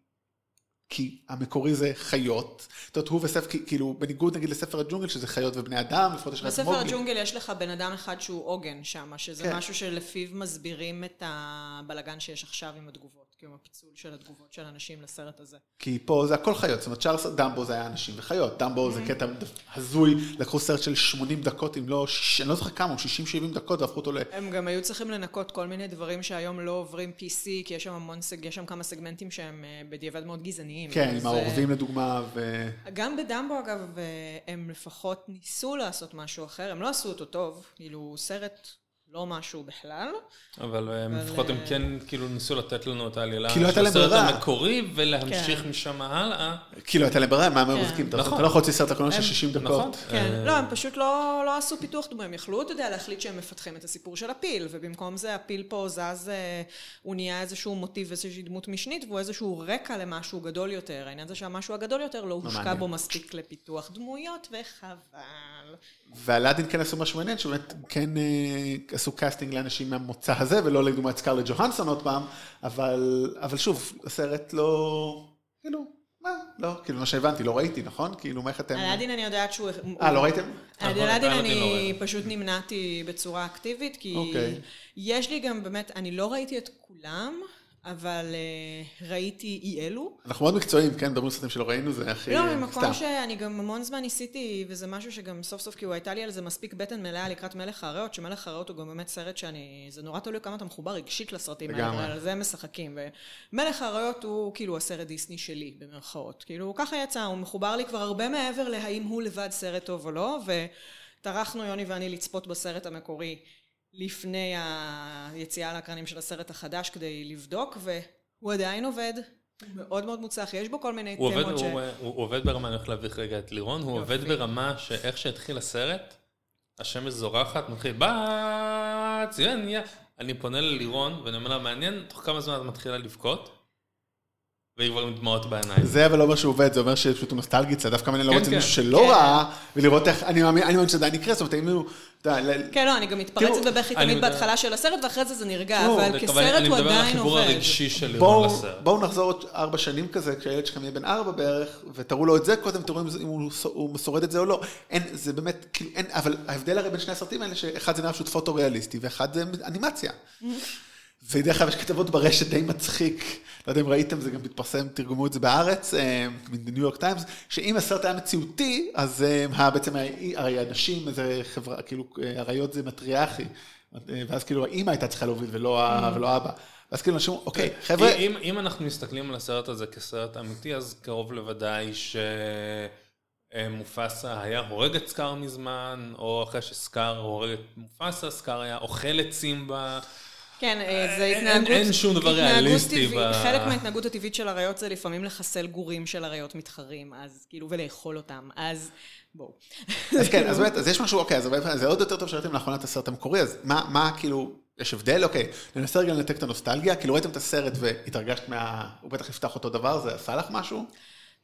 כי המקורי זה חיות. זאת אומרת, הוא וספר, כאילו, בניגוד נגיד לספר הג'ונגל, שזה חיות ובני אדם, לפחות יש לך את בספר מוגלי. הג'ונגל יש לך בן אדם אחד שהוא עוגן שם, שזה כן. משהו שלפיו מסבירים את הבלגן שיש עכשיו עם התגובות, כאילו הפיצול של התגובות של אנשים לסרט הזה. כי פה זה הכל חיות, זאת אומרת צ'ארלס דמבו זה היה אנשים וחיות, דמבו זה קטע הזוי, לקחו סרט של 80 דקות, אם לא, אני לא זוכר כמה, 60-70 דקות, והפכו אותו ל... הם גם היו צריכים לנקות כל מיני דברים שהיום לא עוברים PC, כי יש שם המון, יש שם כמה סגמנטים שהם אה, בדיעבד מאוד גזעניים. כן, עם אה, העורבים לדוגמה, ו... גם בדמבו אגב, אה, הם לפחות ניסו לעשות משהו אחר, הם לא עשו אותו טוב, כאילו סרט לא משהו בכלל. אבל אה, לפחות הם אה, כן כאילו ניסו לתת לנו את העלילה לא של הסרט. המקורי, ולהמשיך כן. משם הלאה. כי לא הייתה להם ברירה, מה הם היו כן. אתה נכון. אתה לא יכול להוציא סרט הקולנוע של הם- 60 נכון. דקות. כן, אה, לא, הם פשוט לא, לא עשו פיתוח דמוי, הם יכלו, אתה יודע, להחליט שהם מפתחים את הסיפור של הפיל, ובמקום זה הפיל פה זז, הוא נהיה איזשהו מוטיב, איזושהי דמות משנית, והוא איזשהו רקע למשהו גדול יותר. העניין זה שהמשהו הגדול יותר לא הושקע. בו מספיק לפיתוח דמויות, וחבל. ואלאדין כן עשו משהו מעניין, שבאמת כן עשו casting לאנשים מהמוצא הזה, ולא לדוגמה את סקרלט ג'והנסון עוד פעם, אבל, אבל שוב, הסרט לא, כאילו, מה, לא, כאילו מה שהבנתי, לא ראיתי, נכון? כאילו, מה איך אתם... אלאדין אני יודעת שהוא... אה, לא ראיתם? נכון, אלאדין לא אני ראיתי. פשוט נמנעתי בצורה אקטיבית, כי אוקיי. יש לי גם באמת, אני לא ראיתי את כולם, אבל uh, ראיתי אי אלו. אנחנו מאוד מקצועיים, כן? מדברים על סרטים שלא ראינו, זה הכי... לא, ממקום שאני גם המון זמן ניסיתי, וזה משהו שגם סוף סוף, כאילו הייתה לי על זה מספיק בטן מלאה לקראת מלך האריות, שמלך האריות הוא גם באמת סרט שאני... זה נורא תלוי כמה אתה מחובר רגשית לסרטים האלה, על זה הם משחקים. ומלך האריות הוא כאילו הסרט דיסני שלי, במרכאות. כאילו, ככה יצא, הוא מחובר לי כבר הרבה מעבר להאם הוא לבד סרט טוב או לא, וטרחנו יוני ואני לצפות בסרט המקורי. לפני היציאה לאקרנים של הסרט החדש כדי לבדוק, והוא עדיין עובד. מאוד מאוד מוצלח, יש בו כל מיני תמות ש... הוא, הוא עובד ברמה, אני הולך להביך רגע את לירון, הוא עובד ברמה שאיך שהתחיל הסרט, השמש זורחת, מתחיל בץ, אני פונה ללירון ואני אומר לה, מעניין, תוך כמה זמן את מתחילה לבכות? והיא כבר עם דמעות בעיניים. זה אבל לא אומר שהוא עובד, זה אומר שפשוט הוא נוסטלגי קצת, דווקא מעניין לראות את מישהו שלא ראה, ולראות איך, אני מאמין שזה עדיין יקרה, זאת אומרת, אם הוא... כן, לא, אני גם מתפרצת בבכי תמיד בהתחלה של הסרט, ואחרי זה זה נרגע, אבל כסרט הוא עדיין עובד. אני מדבר על החיבור הרגשי של לירון לסרט. בואו נחזור עוד ארבע שנים כזה, כשהילד שלכם יהיה בן ארבע בערך, ותראו לו את זה קודם, תראו אם הוא שורד את זה או לא. אין, זה באמת, כאילו, אין, אבל ההבדל הרי בין שני הסרטים האלה, שאחד זה נראה פשוט פוטו-ריאליסטי, ואחד זה אנימציה. (laughs) ודרך אגב, יש כתבות ברשת די מצחיק, לא יודע אם ראיתם, זה גם מתפרסם, תרגמו את זה בארץ, מניו יורק טיימס, שאם הסרט היה מציאותי, אז אה, בעצם הרי אנשים, איזה חברה, כאילו, אריות זה מטריארכי, ואז כאילו האימא הייתה צריכה להוביל ולא אבא. ואז כאילו אנשים, אוקיי, חבר'ה... אם אנחנו מסתכלים על הסרט הזה כסרט אמיתי, אז קרוב לוודאי שמופסה היה הורג את סקאר מזמן, או אחרי שסקאר הורג את מופסה, סקאר היה אוכל את סימבה. כן, אה, זה התנהגות... אין שום דבר ריאליסטי. חלק מההתנהגות הטבעית של אריות זה לפעמים לחסל גורים של אריות מתחרים, אז כאילו, ולאכול אותם, אז בואו. (laughs) אז כן, אז באמת, אז יש משהו, אוקיי, אז זה עוד יותר טוב שראיתם לאחרונה את הסרט המקורי, אז מה, כאילו, יש הבדל? אוקיי, ננסה רגע לנתק את הנוסטלגיה, כאילו ראיתם את הסרט והתרגשת מה... הוא בטח יפתח אותו דבר, זה עשה לך משהו?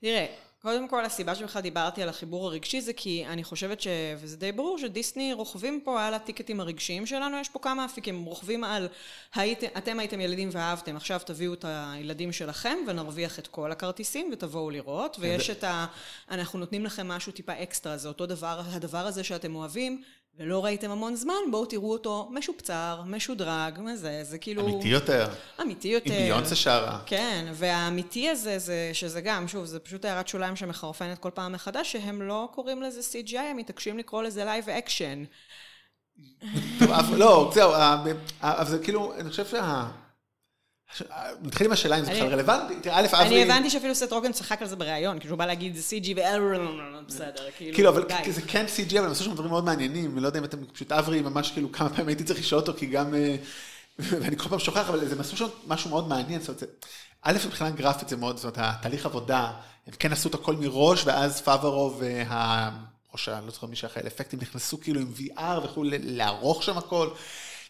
תראה, קודם כל, הסיבה שבכלל דיברתי על החיבור הרגשי זה כי אני חושבת ש... וזה די ברור שדיסני רוכבים פה על הטיקטים הרגשיים שלנו, יש פה כמה אפיקים, הם רוכבים על היית... אתם הייתם ילדים ואהבתם, עכשיו תביאו את הילדים שלכם ונרוויח את כל הכרטיסים ותבואו לראות, ויש את ה... אנחנו נותנים לכם משהו טיפה אקסטרה, זה אותו דבר, הדבר הזה שאתם אוהבים, ולא ראיתם המון זמן, בואו תראו אותו משופצר, משודרג, זה, זה כאילו... אמיתי יותר. אמיתי יותר. עם ביונסה שרה. כן, והאמיתי הזה, זה, שזה גם, שוב, זה פשוט הערת שוליים שמחרפנת כל פעם מחדש, שהם לא קוראים לזה CGI, הם מתעקשים לקרוא לזה live action. לא, זהו, אבל זה כאילו, אני חושב שה... נתחיל עם השאלה אם זה בכלל רלוונטי. א', אברי... אני הבנתי שאפילו סט רוגן צחק על זה בריאיון, כאילו הוא בא להגיד זה CG ו... בסדר, כאילו, כאילו, אבל זה כן CG, אבל הם עשו שם דברים מאוד מעניינים, אני לא יודע אם אתם פשוט אברי, ממש כאילו כמה פעמים הייתי צריך לשאול אותו, כי גם... אה, (laughs) ואני כל פעם שוכח, אבל הם עשו שם משהו מאוד מעניין, זאת אומרת, א', מבחינה גרפית זה מאוד, זאת אומרת, התהליך עבודה, הם כן עשו את הכל מראש, ואז פאברו וה... ראש, אני לא זוכר מי שאחראי לאפקטים, נכנסו כאילו עם VR וכו', לערוך שם הכל.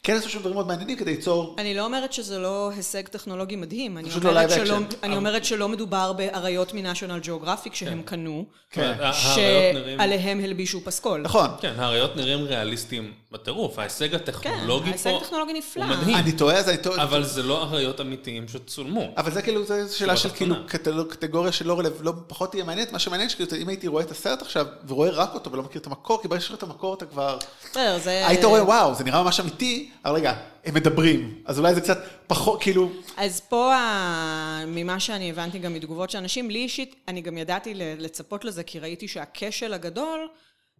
כן עשו שם דברים מאוד מעניינים כדי ליצור... אני לא אומרת שזה לא הישג טכנולוגי מדהים, אני אומרת, שלא, אני אומרת שלא מדובר באריות מנשיונל ג'אוגרפיק שהם כן. קנו, כן. שעליהם הלבישו פסקול. נכון. כן, האריות נראים ריאליסטיים בטירוף, ההישג הטכנולוגי כן, ההישג הטכנולוגי נפלא. הוא מדהים. אני טועה, אז אני טועה. אבל זה לא אריות אמיתיים שצולמו. אבל זה כאילו, זו שאלה של כאילו קטגוריה שלא רלב, לא פחות תהיה מעניינת, מה שמעניין שכאילו, אם הייתי רואה את הסרט עכשיו, ורואה רק אותו ולא מכיר את המקור, כי ברגע שיש את המקור אתה כבר... היית רואה, וואו, זה נראה ממש אמיתי, אבל רגע, הם מדברים, אז אולי זה קצת פחות, כאילו... אז פה, ממה שאני הבנתי גם מתגובות של אנשים, לי אישית, אני גם ידעתי לצפות לזה, כי ראיתי שהכשל הגדול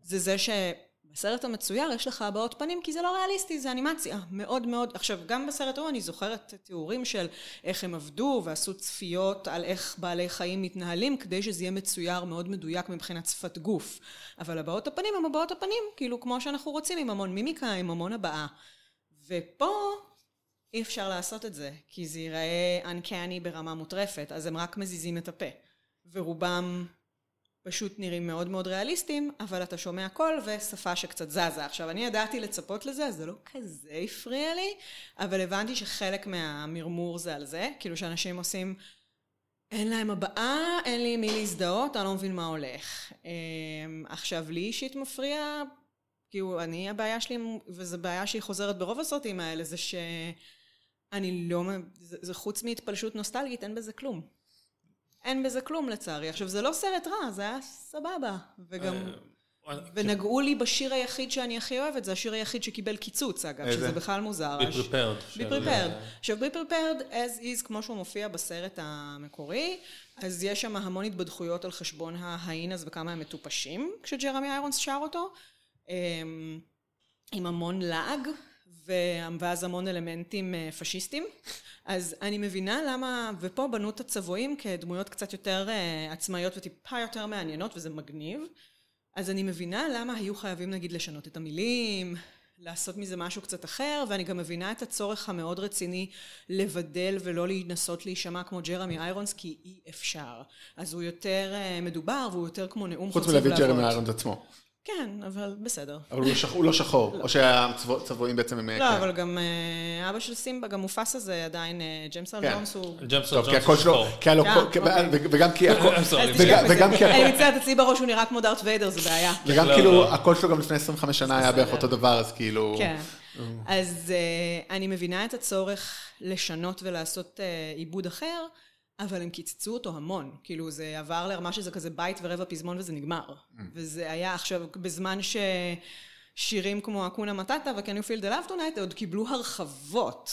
זה זה שבסרט המצויר יש לך הבעות פנים, כי זה לא ריאליסטי, זה אנימציה. מאוד מאוד, עכשיו, גם בסרט ההוא אני זוכרת תיאורים של איך הם עבדו, ועשו צפיות על איך בעלי חיים מתנהלים, כדי שזה יהיה מצויר מאוד מדויק מבחינת שפת גוף. אבל הבעות הפנים הם הבעות הפנים, כאילו כמו שאנחנו רוצים, עם המון מימיקה, עם המון הבעה. ופה אי אפשר לעשות את זה, כי זה ייראה uncanny ברמה מוטרפת, אז הם רק מזיזים את הפה. ורובם פשוט נראים מאוד מאוד ריאליסטיים, אבל אתה שומע קול ושפה שקצת זזה. עכשיו, אני ידעתי לצפות לזה, זה לא כזה הפריע לי, אבל הבנתי שחלק מהמרמור זה על זה, כאילו שאנשים עושים, אין להם הבעה, אין לי מי להזדהות, אני לא מבין מה הולך. אמ, עכשיו, לי אישית מפריע כאילו, אני, הבעיה שלי, וזו בעיה שהיא חוזרת ברוב הסרטים האלה, זה שאני לא, זה, זה חוץ מהתפלשות נוסטלגית, אין בזה כלום. אין בזה כלום לצערי. עכשיו, זה לא סרט רע, זה היה סבבה, וגם... ונגעו לי בשיר היחיד שאני הכי אוהבת, זה השיר היחיד שקיבל קיצוץ, אגב, איזה? שזה בכלל מוזר. Be prepared. Be prepared. עכשיו, be prepared as is, כמו שהוא מופיע בסרט המקורי, אז יש שם המון התבדחויות על חשבון ההיינס וכמה הם מטופשים, כשג'רמי איירונס שר אותו, עם המון לעג, ואז המון אלמנטים אה, פשיסטים. אז אני מבינה למה, ופה בנו את הצבועים כדמויות קצת יותר אה, עצמאיות וטיפה יותר מעניינות, וזה מגניב. אז אני מבינה למה היו חייבים נגיד לשנות את המילים, לעשות מזה משהו קצת אחר, ואני גם מבינה את הצורך המאוד רציני לבדל ולא לנסות להישמע כמו ג'רמי איירונס, כי אי אפשר. אז הוא יותר אה, מדובר והוא יותר כמו נאום חוץ חוצב מלהביא את ג'רמי להבות. איירונס עצמו. כן, אבל בסדר. אבל הוא לא שח- הוא לא שחור, או שהצבועים בעצם הם... לא, כן. אבל גם אה, אבא של סימבה, גם מופסה זה עדיין, אה, ג'יימס ארל כן. ג'ונס הוא... ג'יימס כי ג'ונס הוא שלו, שחור. אה, אוקיי. וגם כי וגם- כי אני מצטערת, אצלי בראש הוא נראה כמו דארט ויידר, זה בעיה. וגם לא, כאילו, לא. הקול שלו גם לפני 25 שנה היה בערך. אותו דבר, אז כאילו... כן. אז אני מבינה את הצורך לשנות ולעשות עיבוד אחר, אבל הם קיצצו אותו המון. כאילו, זה עבר לרמה שזה כזה בית ורבע פזמון וזה נגמר. וזה היה עכשיו, בזמן ששירים כמו אקונה מטאטה ו-Can you feel the love tonight עוד קיבלו הרחבות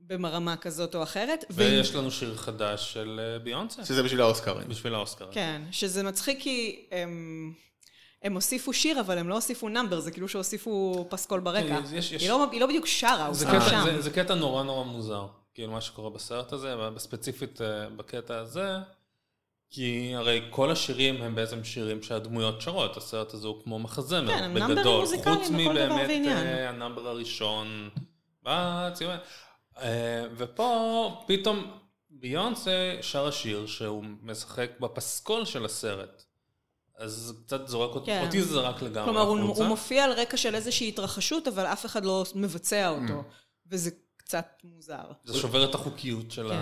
ברמה כזאת או אחרת. ויש לנו שיר חדש של אה, ביונסה, שזה בשביל האוסקרים. בשביל האוסקר. כן, שזה מצחיק כי הם... הם הוסיפו שיר, אבל הם לא הוסיפו number, זה כאילו שהוסיפו פסקול ברקע. יש- יש- היא לא, היא לא בדיוק שרה, הוא שם. זה- זה קטע נורא נורא מוזר, כאילו מה שקורה בסרט הזה, בספציפית אה, בקטע הזה, כי הרי כל השירים הם בעצם שירים שהדמויות שרות, הסרט הזה הוא כמו מחזמר, כן, בגדול, חוץ מבאמת. אה, ה number הראשון. אה, ופה פתאום ביונסה שר השיר שהוא משחק בפסקול של הסרט. אז קצת זורק אותי, כן. אותי זה זרק לגמרי כלומר, הוא. הוא מופיע על רקע של איזושהי התרחשות, אבל אף אחד לא מבצע אותו. וזה קצת מוזר. זה שובר את החוקיות של של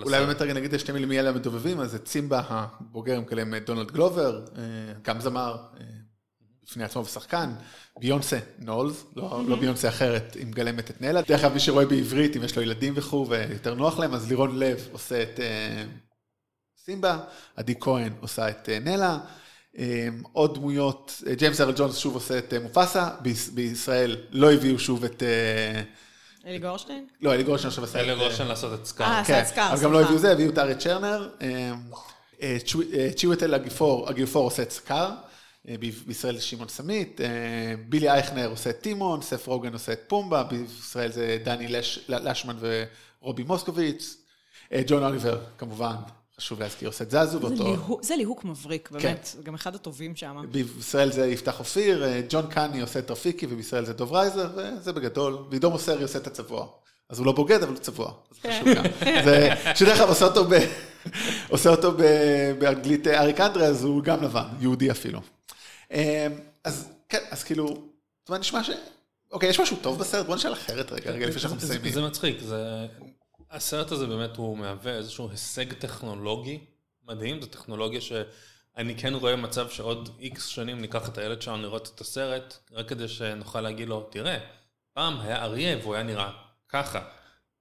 הסרט. אולי באמת רגע נגיד שתי מילים מי אלה המדובבים, אז זה צימבה הבוגר מקלם דונלד גלובר, אה, גם זמר אה, בפני עצמו ושחקן, ביונסה נולס, לא לא ביונסה אחרת, היא מגלמת את נלה. דרך אגב, מי שרואה בעברית, אם יש לו ילדים וכו' ויותר נוח להם, אז לירון לב עושה את אה, סימבה, עדי כהן עושה את נלה. עוד דמויות, ג'יימס ארל ג'ונס שוב עושה את מופסה, ביש- בישראל לא הביאו שוב את... אה, אלי גורשטיין? לא, אלי גורשטיין עכשיו עשה את... אלה אה, גושן לעשות את סקאר. אה, עשה את סקאר, אבל גם לא סליחה. הביאו זה, הביאו את ארי צ'רנר. אה, אה, אה, צ'יווטל הגיפור, הגיפור עושה את סקאר. אה, ב- בישראל זה שמעון סמית. אה, בילי אייכנר עושה את טימון, סף רוגן עושה את פומבה. בישראל זה דני לש- לשמן ורובי מוסקוביץ. אה, ג'ון אוליבר, כמובן, חשוב להזכיר, עושה את זזו זה באותו... זה ליהוק מבריק, כן. באמת. זה גם אחד הטובים שם. בישראל זה יפתח אופיר, אה, ג'ון קאני עושה את רפיקי, ובישראל זה דוב רייזר, וזה בגדול. ועידו מוסרי עושה את הצבוע. אז הוא לא בוגד, אבל הוא צבוע. אז חשוב גם. (laughs) זה, שדרך אגב עושה אותו, ב, (laughs) עושה אותו ב, באנגלית אה, אריק אנדרה, אז הוא גם לבן, יהודי אפילו. אה, אז כן, אז כאילו, זאת אומרת, נשמע ש... אוקיי, יש משהו טוב בסרט? בוא נשאל אחרת רגע, רגע לפני שאנחנו זה- מסיימים. זה מצחיק, זה... הסרט הזה באמת הוא מהווה איזשהו הישג טכנולוגי מדהים, זו טכנולוגיה שאני כן רואה מצב שעוד איקס שנים ניקח את הילד שלנו לראות את הסרט, רק כדי שנוכל להגיד לו, תראה, פעם היה אריה והוא היה נראה ככה.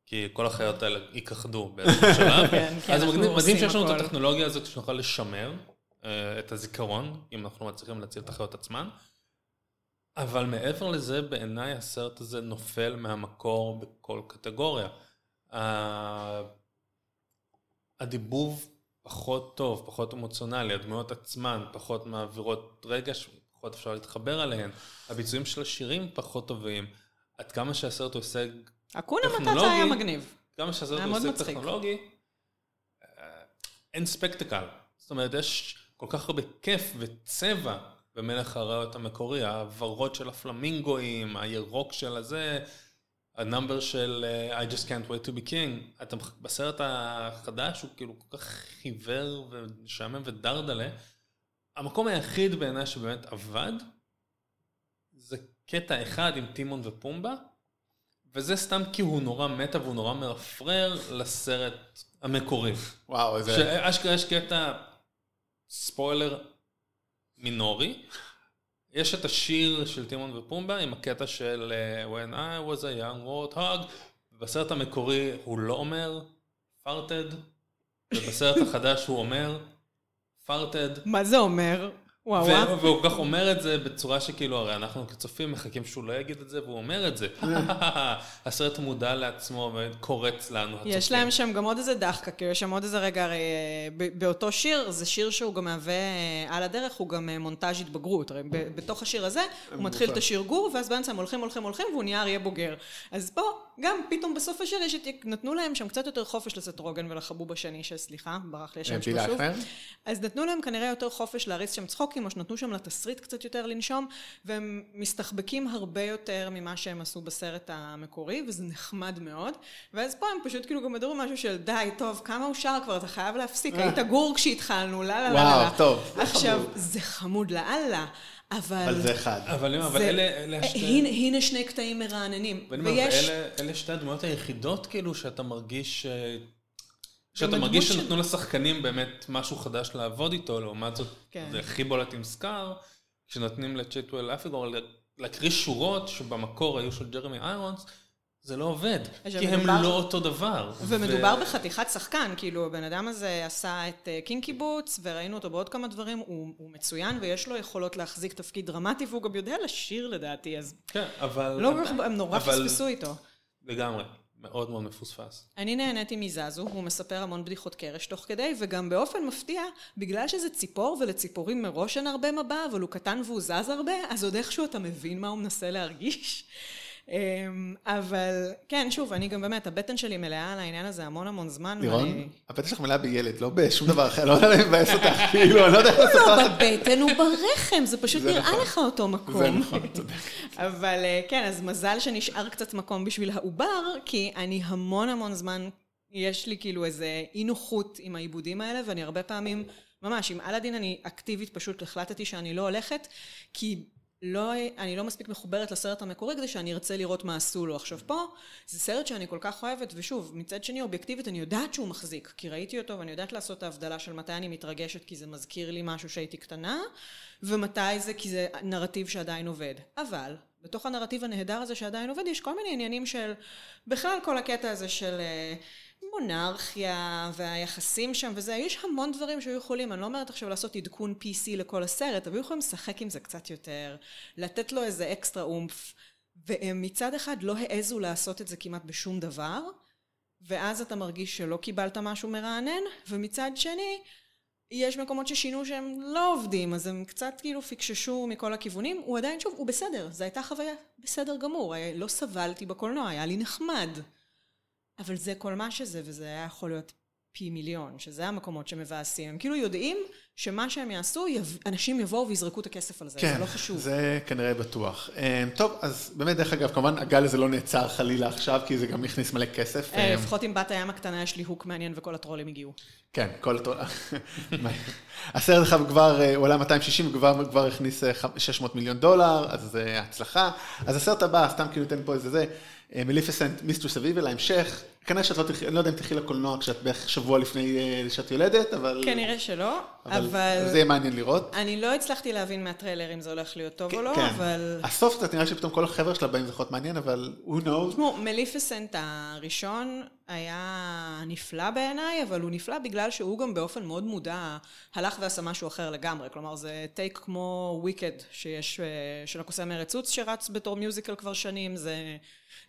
כי כל החיות האלה ייכחדו באיזשהו (laughs) שלב. כן, כן, אז מדהים- שיש לנו את. הטכנולוגיה הזאת שנוכל לשמר אה, את הזיכרון, אם אנחנו מצליחים להציל את החיות עצמן. אבל מעבר לזה, בעיניי הסרט הזה נופל מהמקור בכל קטגוריה. ה- הדיבוב פחות טוב, פחות אמוציונלי, הדמויות עצמן פחות מעבירות רגש, פחות אפשר להתחבר אליהן. הביצועים של השירים פחות טובים. עד כמה שהסרט הוא הישג, אקונה מטאטה. היה מגניב. כמה שהסרט הוא הישג. טכנולוגי, אה, אין ספקטקל. זאת אומרת, יש כל כך הרבה כיף וצבע במלך האריות המקורי, הוורוד של הפלמינגואים, הירוק של הזה, ה number של אה, I just can't wait to be king. אתה, בסרט החדש הוא כאילו כל כך חיוור ומשעמם ודרדלה. המקום היחיד בעיניי שבאמת עבד, זה קטע אחד עם טימון ופומבה, וזה סתם כי הוא נורא meta והוא נורא מרפרר לסרט המקורי. וואו, איזה... שאשכרה יש קטע ספוילר מינורי. יש את השיר של טימון ופומבה עם הקטע של אה, When I was a young warthog. בסרט המקורי הוא לא אומר farted, ובסרט החדש הוא אומר farted. מה זה אומר? וואו. והוא כל כך אומר את זה בצורה שכאילו, הרי אנחנו כצופים מחכים שהוא לא יגיד את זה, והוא אומר את זה. (laughs) הסרט מודע לעצמו וקורץ לנו, הצופים. יש להם שם גם עוד איזה דחקה, כאילו יש שם עוד איזה רגע, הרי אה, באותו שיר, זה שיר שהוא גם מהווה, אה, על הדרך הוא גם אה, מונטאז' התבגרות. הרי בתוך השיר הזה, הוא מתחיל את השיר גור, ואז באמצע הם הולכים, הולכים, הולכים, והוא נהיה אריה בוגר. אז פה, גם פתאום בסוף השיר יש את, נתנו להם שם קצת יותר חופש לסט רוגן ולחבוב השני, שסליחה, ברח לי השם שלו שוב. אז נתנו להם כנראה יותר חופש להריץ שם צחוקים, או שנתנו שם לתסריט קצת יותר לנשום, והם מסתחבקים הרבה יותר ממה שהם עשו בסרט המקורי, וזה נחמד מאוד. ואז פה הם פשוט כאילו גם מדברים משהו של די, טוב, כמה הוא שר כבר, אתה חייב להפסיק, היית גור כשהתחלנו, לא, לא. וואו, לא. טוב, עכשיו. זה חמוד לאללה, אבל... אבל זה אחד. אבל אבל זה- אלה אלה אה, השתי... הנה, הנה שני קטעים מרעננים. ואני אומר, ויש... ואלה אלה שתי הדמויות היחידות כאילו שאתה מרגיש... שאתה מרגיש שנתנו לשחקנים באמת משהו חדש לעבוד איתו, לעומת זאת, כן. זה הכי בולט עם סקאר, כשנותנים לצ'טואל אפיגור להקריא שורות שבמקור היו של ג'רמי איירונס, זה לא עובד, כי הם מדובר- לא אותו דבר. ומדובר ו- בחתיכת שחקן, כאילו הבן אדם הזה עשה את אה, קינקי בוטס, וראינו אותו בעוד כמה דברים, הוא, הוא מצוין ויש לו יכולות להחזיק תפקיד דרמטי, והוא גם יודע לשיר לדעתי, אז כן, אבל... לא כך, הם נורא אבל- פספסו איתו. לגמרי, מאוד מאוד מפוספס. אני נהניתי מזזו, הוא מספר המון בדיחות קרש תוך כדי, וגם באופן מפתיע, בגלל שזה ציפור ולציפורים מראש אין הרבה מבע, אבל הוא קטן והוא זז הרבה, אז עוד איכשהו אתה מבין מה הוא מנסה להרגיש. אמ, אבל כן, שוב, אני גם באמת, הבטן שלי מלאה על העניין הזה המון המון זמן. לירון, הבטן שלך מלאה בילד, לא בשום דבר אחר, לא יודע אם מבאס אותך, כאילו, אני לא יודע איך לספר לא לך. בבטן, הוא ברחם, זה פשוט נראה נכון. לך אותו מקום. זה נכון, צודק. אבל אה, כן, אז מזל שנשאר קצת מקום בשביל העובר, כי אני המון המון זמן, יש לי כאילו איזה אי נוחות עם העיבודים האלה, ואני הרבה פעמים, ממש, עם אלאדין אני אקטיבית פשוט החלטתי שאני לא הולכת, כי לא, אני לא מספיק מחוברת לסרט המקורי כדי שאני ארצה לראות מה עשו לו. עכשיו פה, זה סרט שאני כל כך אוהבת, ושוב, מצד שני אובייקטיבית אני יודעת שהוא מחזיק, כי ראיתי אותו ואני יודעת לעשות את ההבדלה של מתי אני מתרגשת כי זה מזכיר לי משהו שהייתי קטנה, ומתי זה כי זה נרטיב שעדיין עובד. אבל, בתוך הנרטיב הנהדר הזה שעדיין עובד, יש כל מיני עניינים של, בכלל כל הקטע הזה של אה, מונרכיה והיחסים שם וזה, יש המון דברים שהיו יכולים, אני לא אומרת עכשיו לעשות עדכון PC לכל הסרט, אבל היו יכולים לשחק עם זה קצת יותר, לתת לו איזה אקסטרה אומף, והם מצד אחד לא העזו לעשות את זה כמעט בשום דבר, ואז אתה מרגיש שלא קיבלת משהו מרענן, ומצד שני, יש מקומות ששינו שהם לא עובדים, אז הם קצת כאילו פיקששו מכל הכיוונים. הוא עדיין, שוב, הוא בסדר, זו הייתה חוויה בסדר גמור. היה- לא סבלתי בקולנוע, היה לי נחמד. אבל זה כל מה שזה, וזה היה יכול להיות פי מיליון, שזה המקומות שמבאסים. הם כאילו יודעים שמה שהם יעשו. אנשים יבואו ויזרקו את הכסף על זה, כן, זה לא חשוב. זה כנראה בטוח. אה, טוב, אז באמת, דרך אגב, כמובן, הגל הזה לא נעצר חלילה עכשיו, כי זה גם הכניס מלא כסף. אה, אה, לפחות עם בת הים הקטנה יש לי הוק מעניין וכל הטרולים הגיעו. כן, כל אותו... (laughs) הסרט עכשיו כבר הוא עולה 260, וכבר כבר הכניס אה, ח- 600 מיליון דולר, אז זה הצלחה. אז הסרט הבא, סתם כאילו ניתן פה איזה זה, מליפסנט מיסטרוס אביבל, ההמשך. כנראה שאת לא תלכי, אני לא יודע אם תלכי לקולנוע כשאת בערך שבוע לפני אה, שאת יולדת, אבל... כנראה שלא, אבל... אבל... זה יהיה מעניין לראות. אני לא הצלחתי להבין מהטריילר אם זה הולך להיות טוב או לא, כן. אבל... הסוף קצת נראה שפתאום כל החבר'ה שלה באים זה יכול להיות מעניין, אבל who knows. תשמעו, מליפיסנט הראשון היה נפלא בעיניי, אבל הוא נפלא בגלל שהוא גם באופן מאוד מודע הלך ועשה משהו אחר לגמרי. כלומר, זה טייק כמו וויקד שיש, אה, של הקוסם ארץ עוץ שרץ בתור מיוזיקל כבר שנים, זה,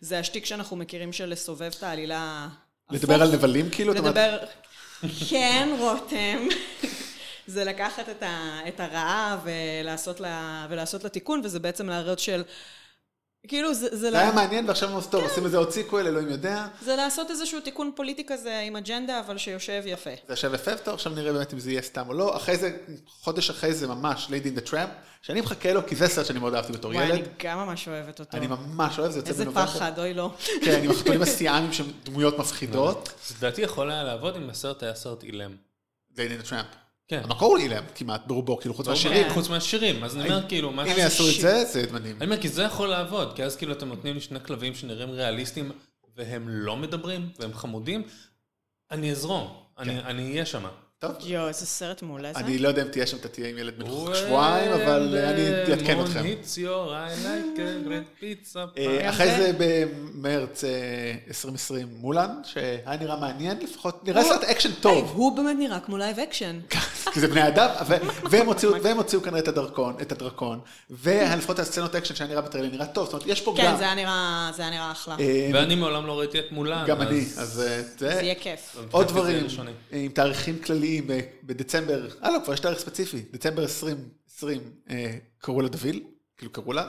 זה השטיק שאנחנו מכירים של לסובב את העלילה לדבר על נבלים כאילו? לדבר... כן, רותם. זה לקחת את, ה, את הרעה ולעשות לה, ולעשות לה תיקון, וזה בעצם להראות של... כאילו, זה, זה, זה לה- היה מעניין ועכשיו הם עושים טוב, עושים איזה עוד sequel, אלוהים יודע. זה לעשות איזשהו תיקון פוליטי כזה עם אג'נדה, אבל שיושב יפה. זה יושב יפה, טוב, עכשיו נראה באמת אם זה יהיה סתם או לא. אחרי זה, חודש אחרי זה ממש, Lady and the Tramp, שאני מחכה לו, כי זה סרט שאני מאוד אהבתי בתור וואי, אני ילד. גם ממש אוהבת אותו. אני ממש אוהב, זה יוצא איזה בנובמבר. פחד, אוי לא. כן, עם החתולים הסיאנים שהם דמויות מפחידות. (laughs) זה לדעתי יכול היה לעבוד אם הסרט היה סרט אילם. Lady in the Tramp. כן. המקור הוא אילם כמעט ברובו, כאילו חוץ מהשירים. כן. חוץ מהשירים, אז אני אומר כאילו, מה אם זה יעשו את זה, זה מדהים. אני אומר, כי זה יכול לעבוד, כי אז כאילו אתם נותנים לי שני כלבים שנראים ריאליסטיים, והם לא מדברים, והם חמודים, אני אזרום, אני אני אהיה שם. טוב, יואו, איזה סרט מעולה זה. אני לא יודע אם תהיה שם, אתה תהיה עם ילד בן שבועיים, אבל אה, אני אעדכן אתכם. It's your I like a great pizza. אה, אחרי זה. זה במרץ אה, 2020 מולן, שהיה נראה מעניין לפחות, נראה סרט אקשן טוב. הוא באמת נראה כמו live action. (laughs) כי זה בני אדם, (laughs) והם הוציאו- כנראה את הדרקון, ולפחות הסצנות אקשן שהיה נראה בטריילר נראה טוב, זאת אומרת, יש פה כן, גם... נראה, זה היה נראה אחלה. אה, ואני מעולם לא ראיתי את מולן. גם אני, אז אה, זה זה... יהיה כיף. עוד דברים. עם תאריכים כלליים ב- בדצמבר, אה לא, כבר יש תאריך ספציפי, דצמבר 2020, אה, קראו לה דוויל, כאילו קראו לה,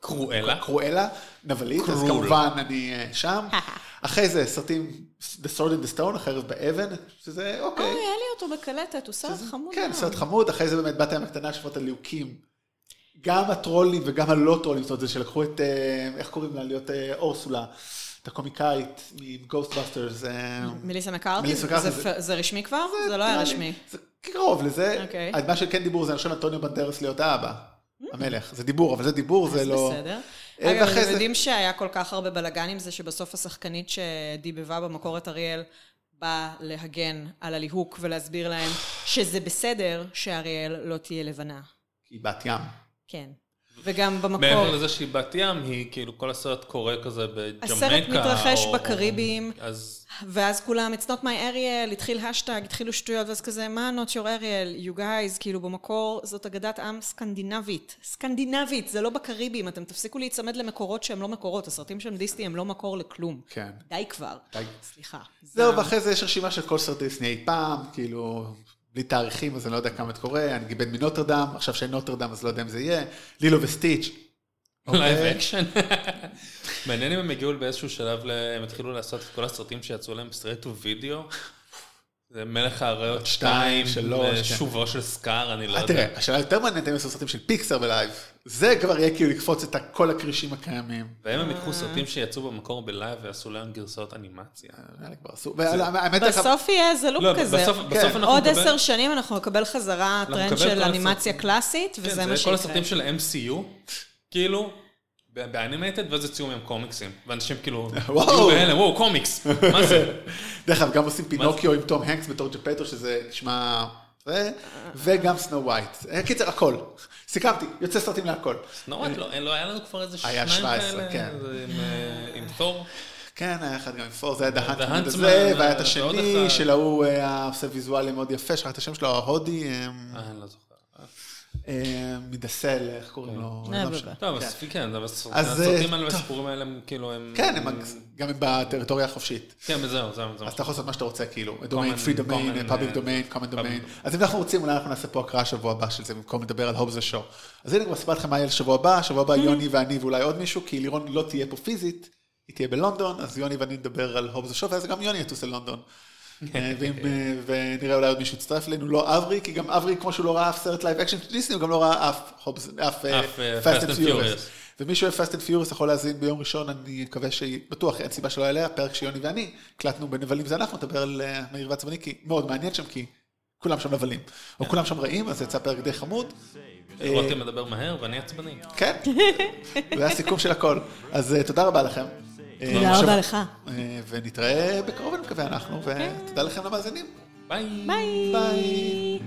קרואלה. קרואלה, נבלית, אז. כמובן אני אה, שם. (laughs) אחרי זה סרטים, The Sword in the Stone, החרב באבן, שזה אוקיי. אוי, היה לי אותו בקלטת, הוא סרט חמוד כן. סרט חמוד, אחרי זה באמת בת הים הקטנה שפות הליהוקים. גם הטרולים וגם הלא טרולים, זאת אומרת, זה שלקחו את, אה, איך קוראים לה, להיות אה, אורסולה, את הקומיקאית מ Ghostbusters. מליסה מקארתי? מליסה מקארתי, זה רשמי כבר? זה לא היה רשמי. זה קרוב לזה. אוקיי. מה שכן דיבור זה, אני חושב, אנטוניו בנדרס להיות האבא, המלך. זה דיבור, אבל זה דיבור, זה לא... בסדר. אה, אגב, אתם יודעים שהיה כל כך הרבה בלאגן עם זה, שבסוף השחקנית שדיבבה במקור את אריאל, באה להגן על הליהוק ולהסביר להם שזה בסדר שאריאל לא תהיה לבנה. היא בת ים. כן. וגם במקור... מעבר לזה שהיא בת ים, היא כאילו כל הסרט קורה כזה בג'מייקה. הסרט מתרחש או- בקריביים. אז ואז כולם, it's not my Ariel, התחיל השטג, התחילו שטויות, ואז כזה, מה not your Ariel, you guys, כאילו במקור זאת אגדת עם סקנדינבית. סקנדינבית, זה לא בקריביים, אתם תפסיקו להיצמד למקורות שהם לא מקורות, הסרטים של דיסני הם לא מקור לכלום. כן. די כבר. די. סליחה. זהו, ואחרי זה יש רשימה של כל סרטי דיסני אי פעם, כאילו, בלי תאריכים, אז אני לא יודע כמה זה קורה, הגיבן מנוטרדם, עכשיו שאין נוטרדם, אז לא יודע אם זה יהיה, לילו וסטיץ'. live אוקיי. אקשן. (laughs) מעניין אם הם הגיעו באיזשהו שלב, הם התחילו לעשות את כל הסרטים שיצאו להם ב straight to video. זה מלך האריות שתיים, 2, שלוש, כן. שובו של סקאר, אני לא אה, יודע. תראה, השאלה יותר מעניינת אם יעשו סרטים של פיקסאר ב live. זה כבר יהיה כאילו לקפוץ את כל הכרישים הקיימים. ואם הם ייקחו סרטים שיצאו במקור ב live ויעשו להם גרסאות אנימציה. בסוף יהיה איזה לופ לא, כזה. אנחנו עוד עשר שנים אנחנו נקבל חזרה טרנד של כל אנימציה קלאסית, כן, וזה זה מה כל שיקרה. הסרטים של ה-MCU, כאילו, ב- ב animated, ואז יצאו מהם קומיקסים. ואנשים כאילו, (laughs) וואו. בהלם, וואו, קומיקס, (laughs) מה זה? דרך אגב, גם עושים פינוקיו עם תום הנקס בתור ג'פטו, שזה נשמע... וגם Snow White. אה, קיצר, הכל. סיכמתי, יוצא סרטים להכל. נורא, לא לא היה לנו כבר איזה היה שניים 17, כאלה? כן. זה עם, אה, עם תור? כן, היה אחד גם עם פור, זה היה דהנט The הזה, והיה את השני. של ההוא היה עושה ויזואלים מאוד יפה, שכחתי את השם שלו, ההודי, אה, אה, אני לא זוכר. אה, מדסל, איך קוראים לו? אה, לא. טוב, כן. אז כן, אבל הסרט- אז, הסרטים אה, האלה. והסיפורים האלה הם כאילו הם... כן, הם גם הם בטריטוריה החופשית. כן, וזהו, זהו, זהו. אז אתה יכול לעשות מה שאתה רוצה, כאילו, דומיין, פרי דומיין, אה, דומיין, קומן דומיין. אז אם אנחנו רוצים, אולי אנחנו נעשה פה הקראה שבוע הבא של זה, במקום לדבר על הובס ושואו. אז הנה כבר סיפרתי לכם מה יהיה לשבוע הבא, שבוע הבא יוני ואני ואולי עוד מישהו, כי לירון לא תהיה פה פיזית, היא תהיה בלונדון, אז יוני ואני נדבר על הובס ושואו, ואז גם יוני יטוס ללונדון. אה, ואם, אה, ונראה אולי עוד מישהו יצטרף אלינו, לא אברי, כי גם אברי, כמו שהוא לא ראה אף סרט live action של דיסני, הוא גם לא ראה אף אה, Fast and Furious. ומי שאוהב Fast and Furious יכול להאזין ביום ראשון, אני מקווה שבטוח אין סיבה שלא יעלה, הפרק שיוני ואני הקלטנו בנבלים זה אנחנו, נדבר על אה, מהיר ועצבני, כי מאוד מעניין שם, כי כולם שם נבלים. או כולם שם רעים, אז יצא פרק די חמוד. רותם מדבר מהר ואני עצבני. כן, (laughs) זה הסיכום של הכל. אז אה, תודה רבה לכם. אה, תודה רבה לך. אה, ונתראה בקרוב, אני מקווה, אנחנו, ותודה לכם למאזינים. ביי. ביי. ביי.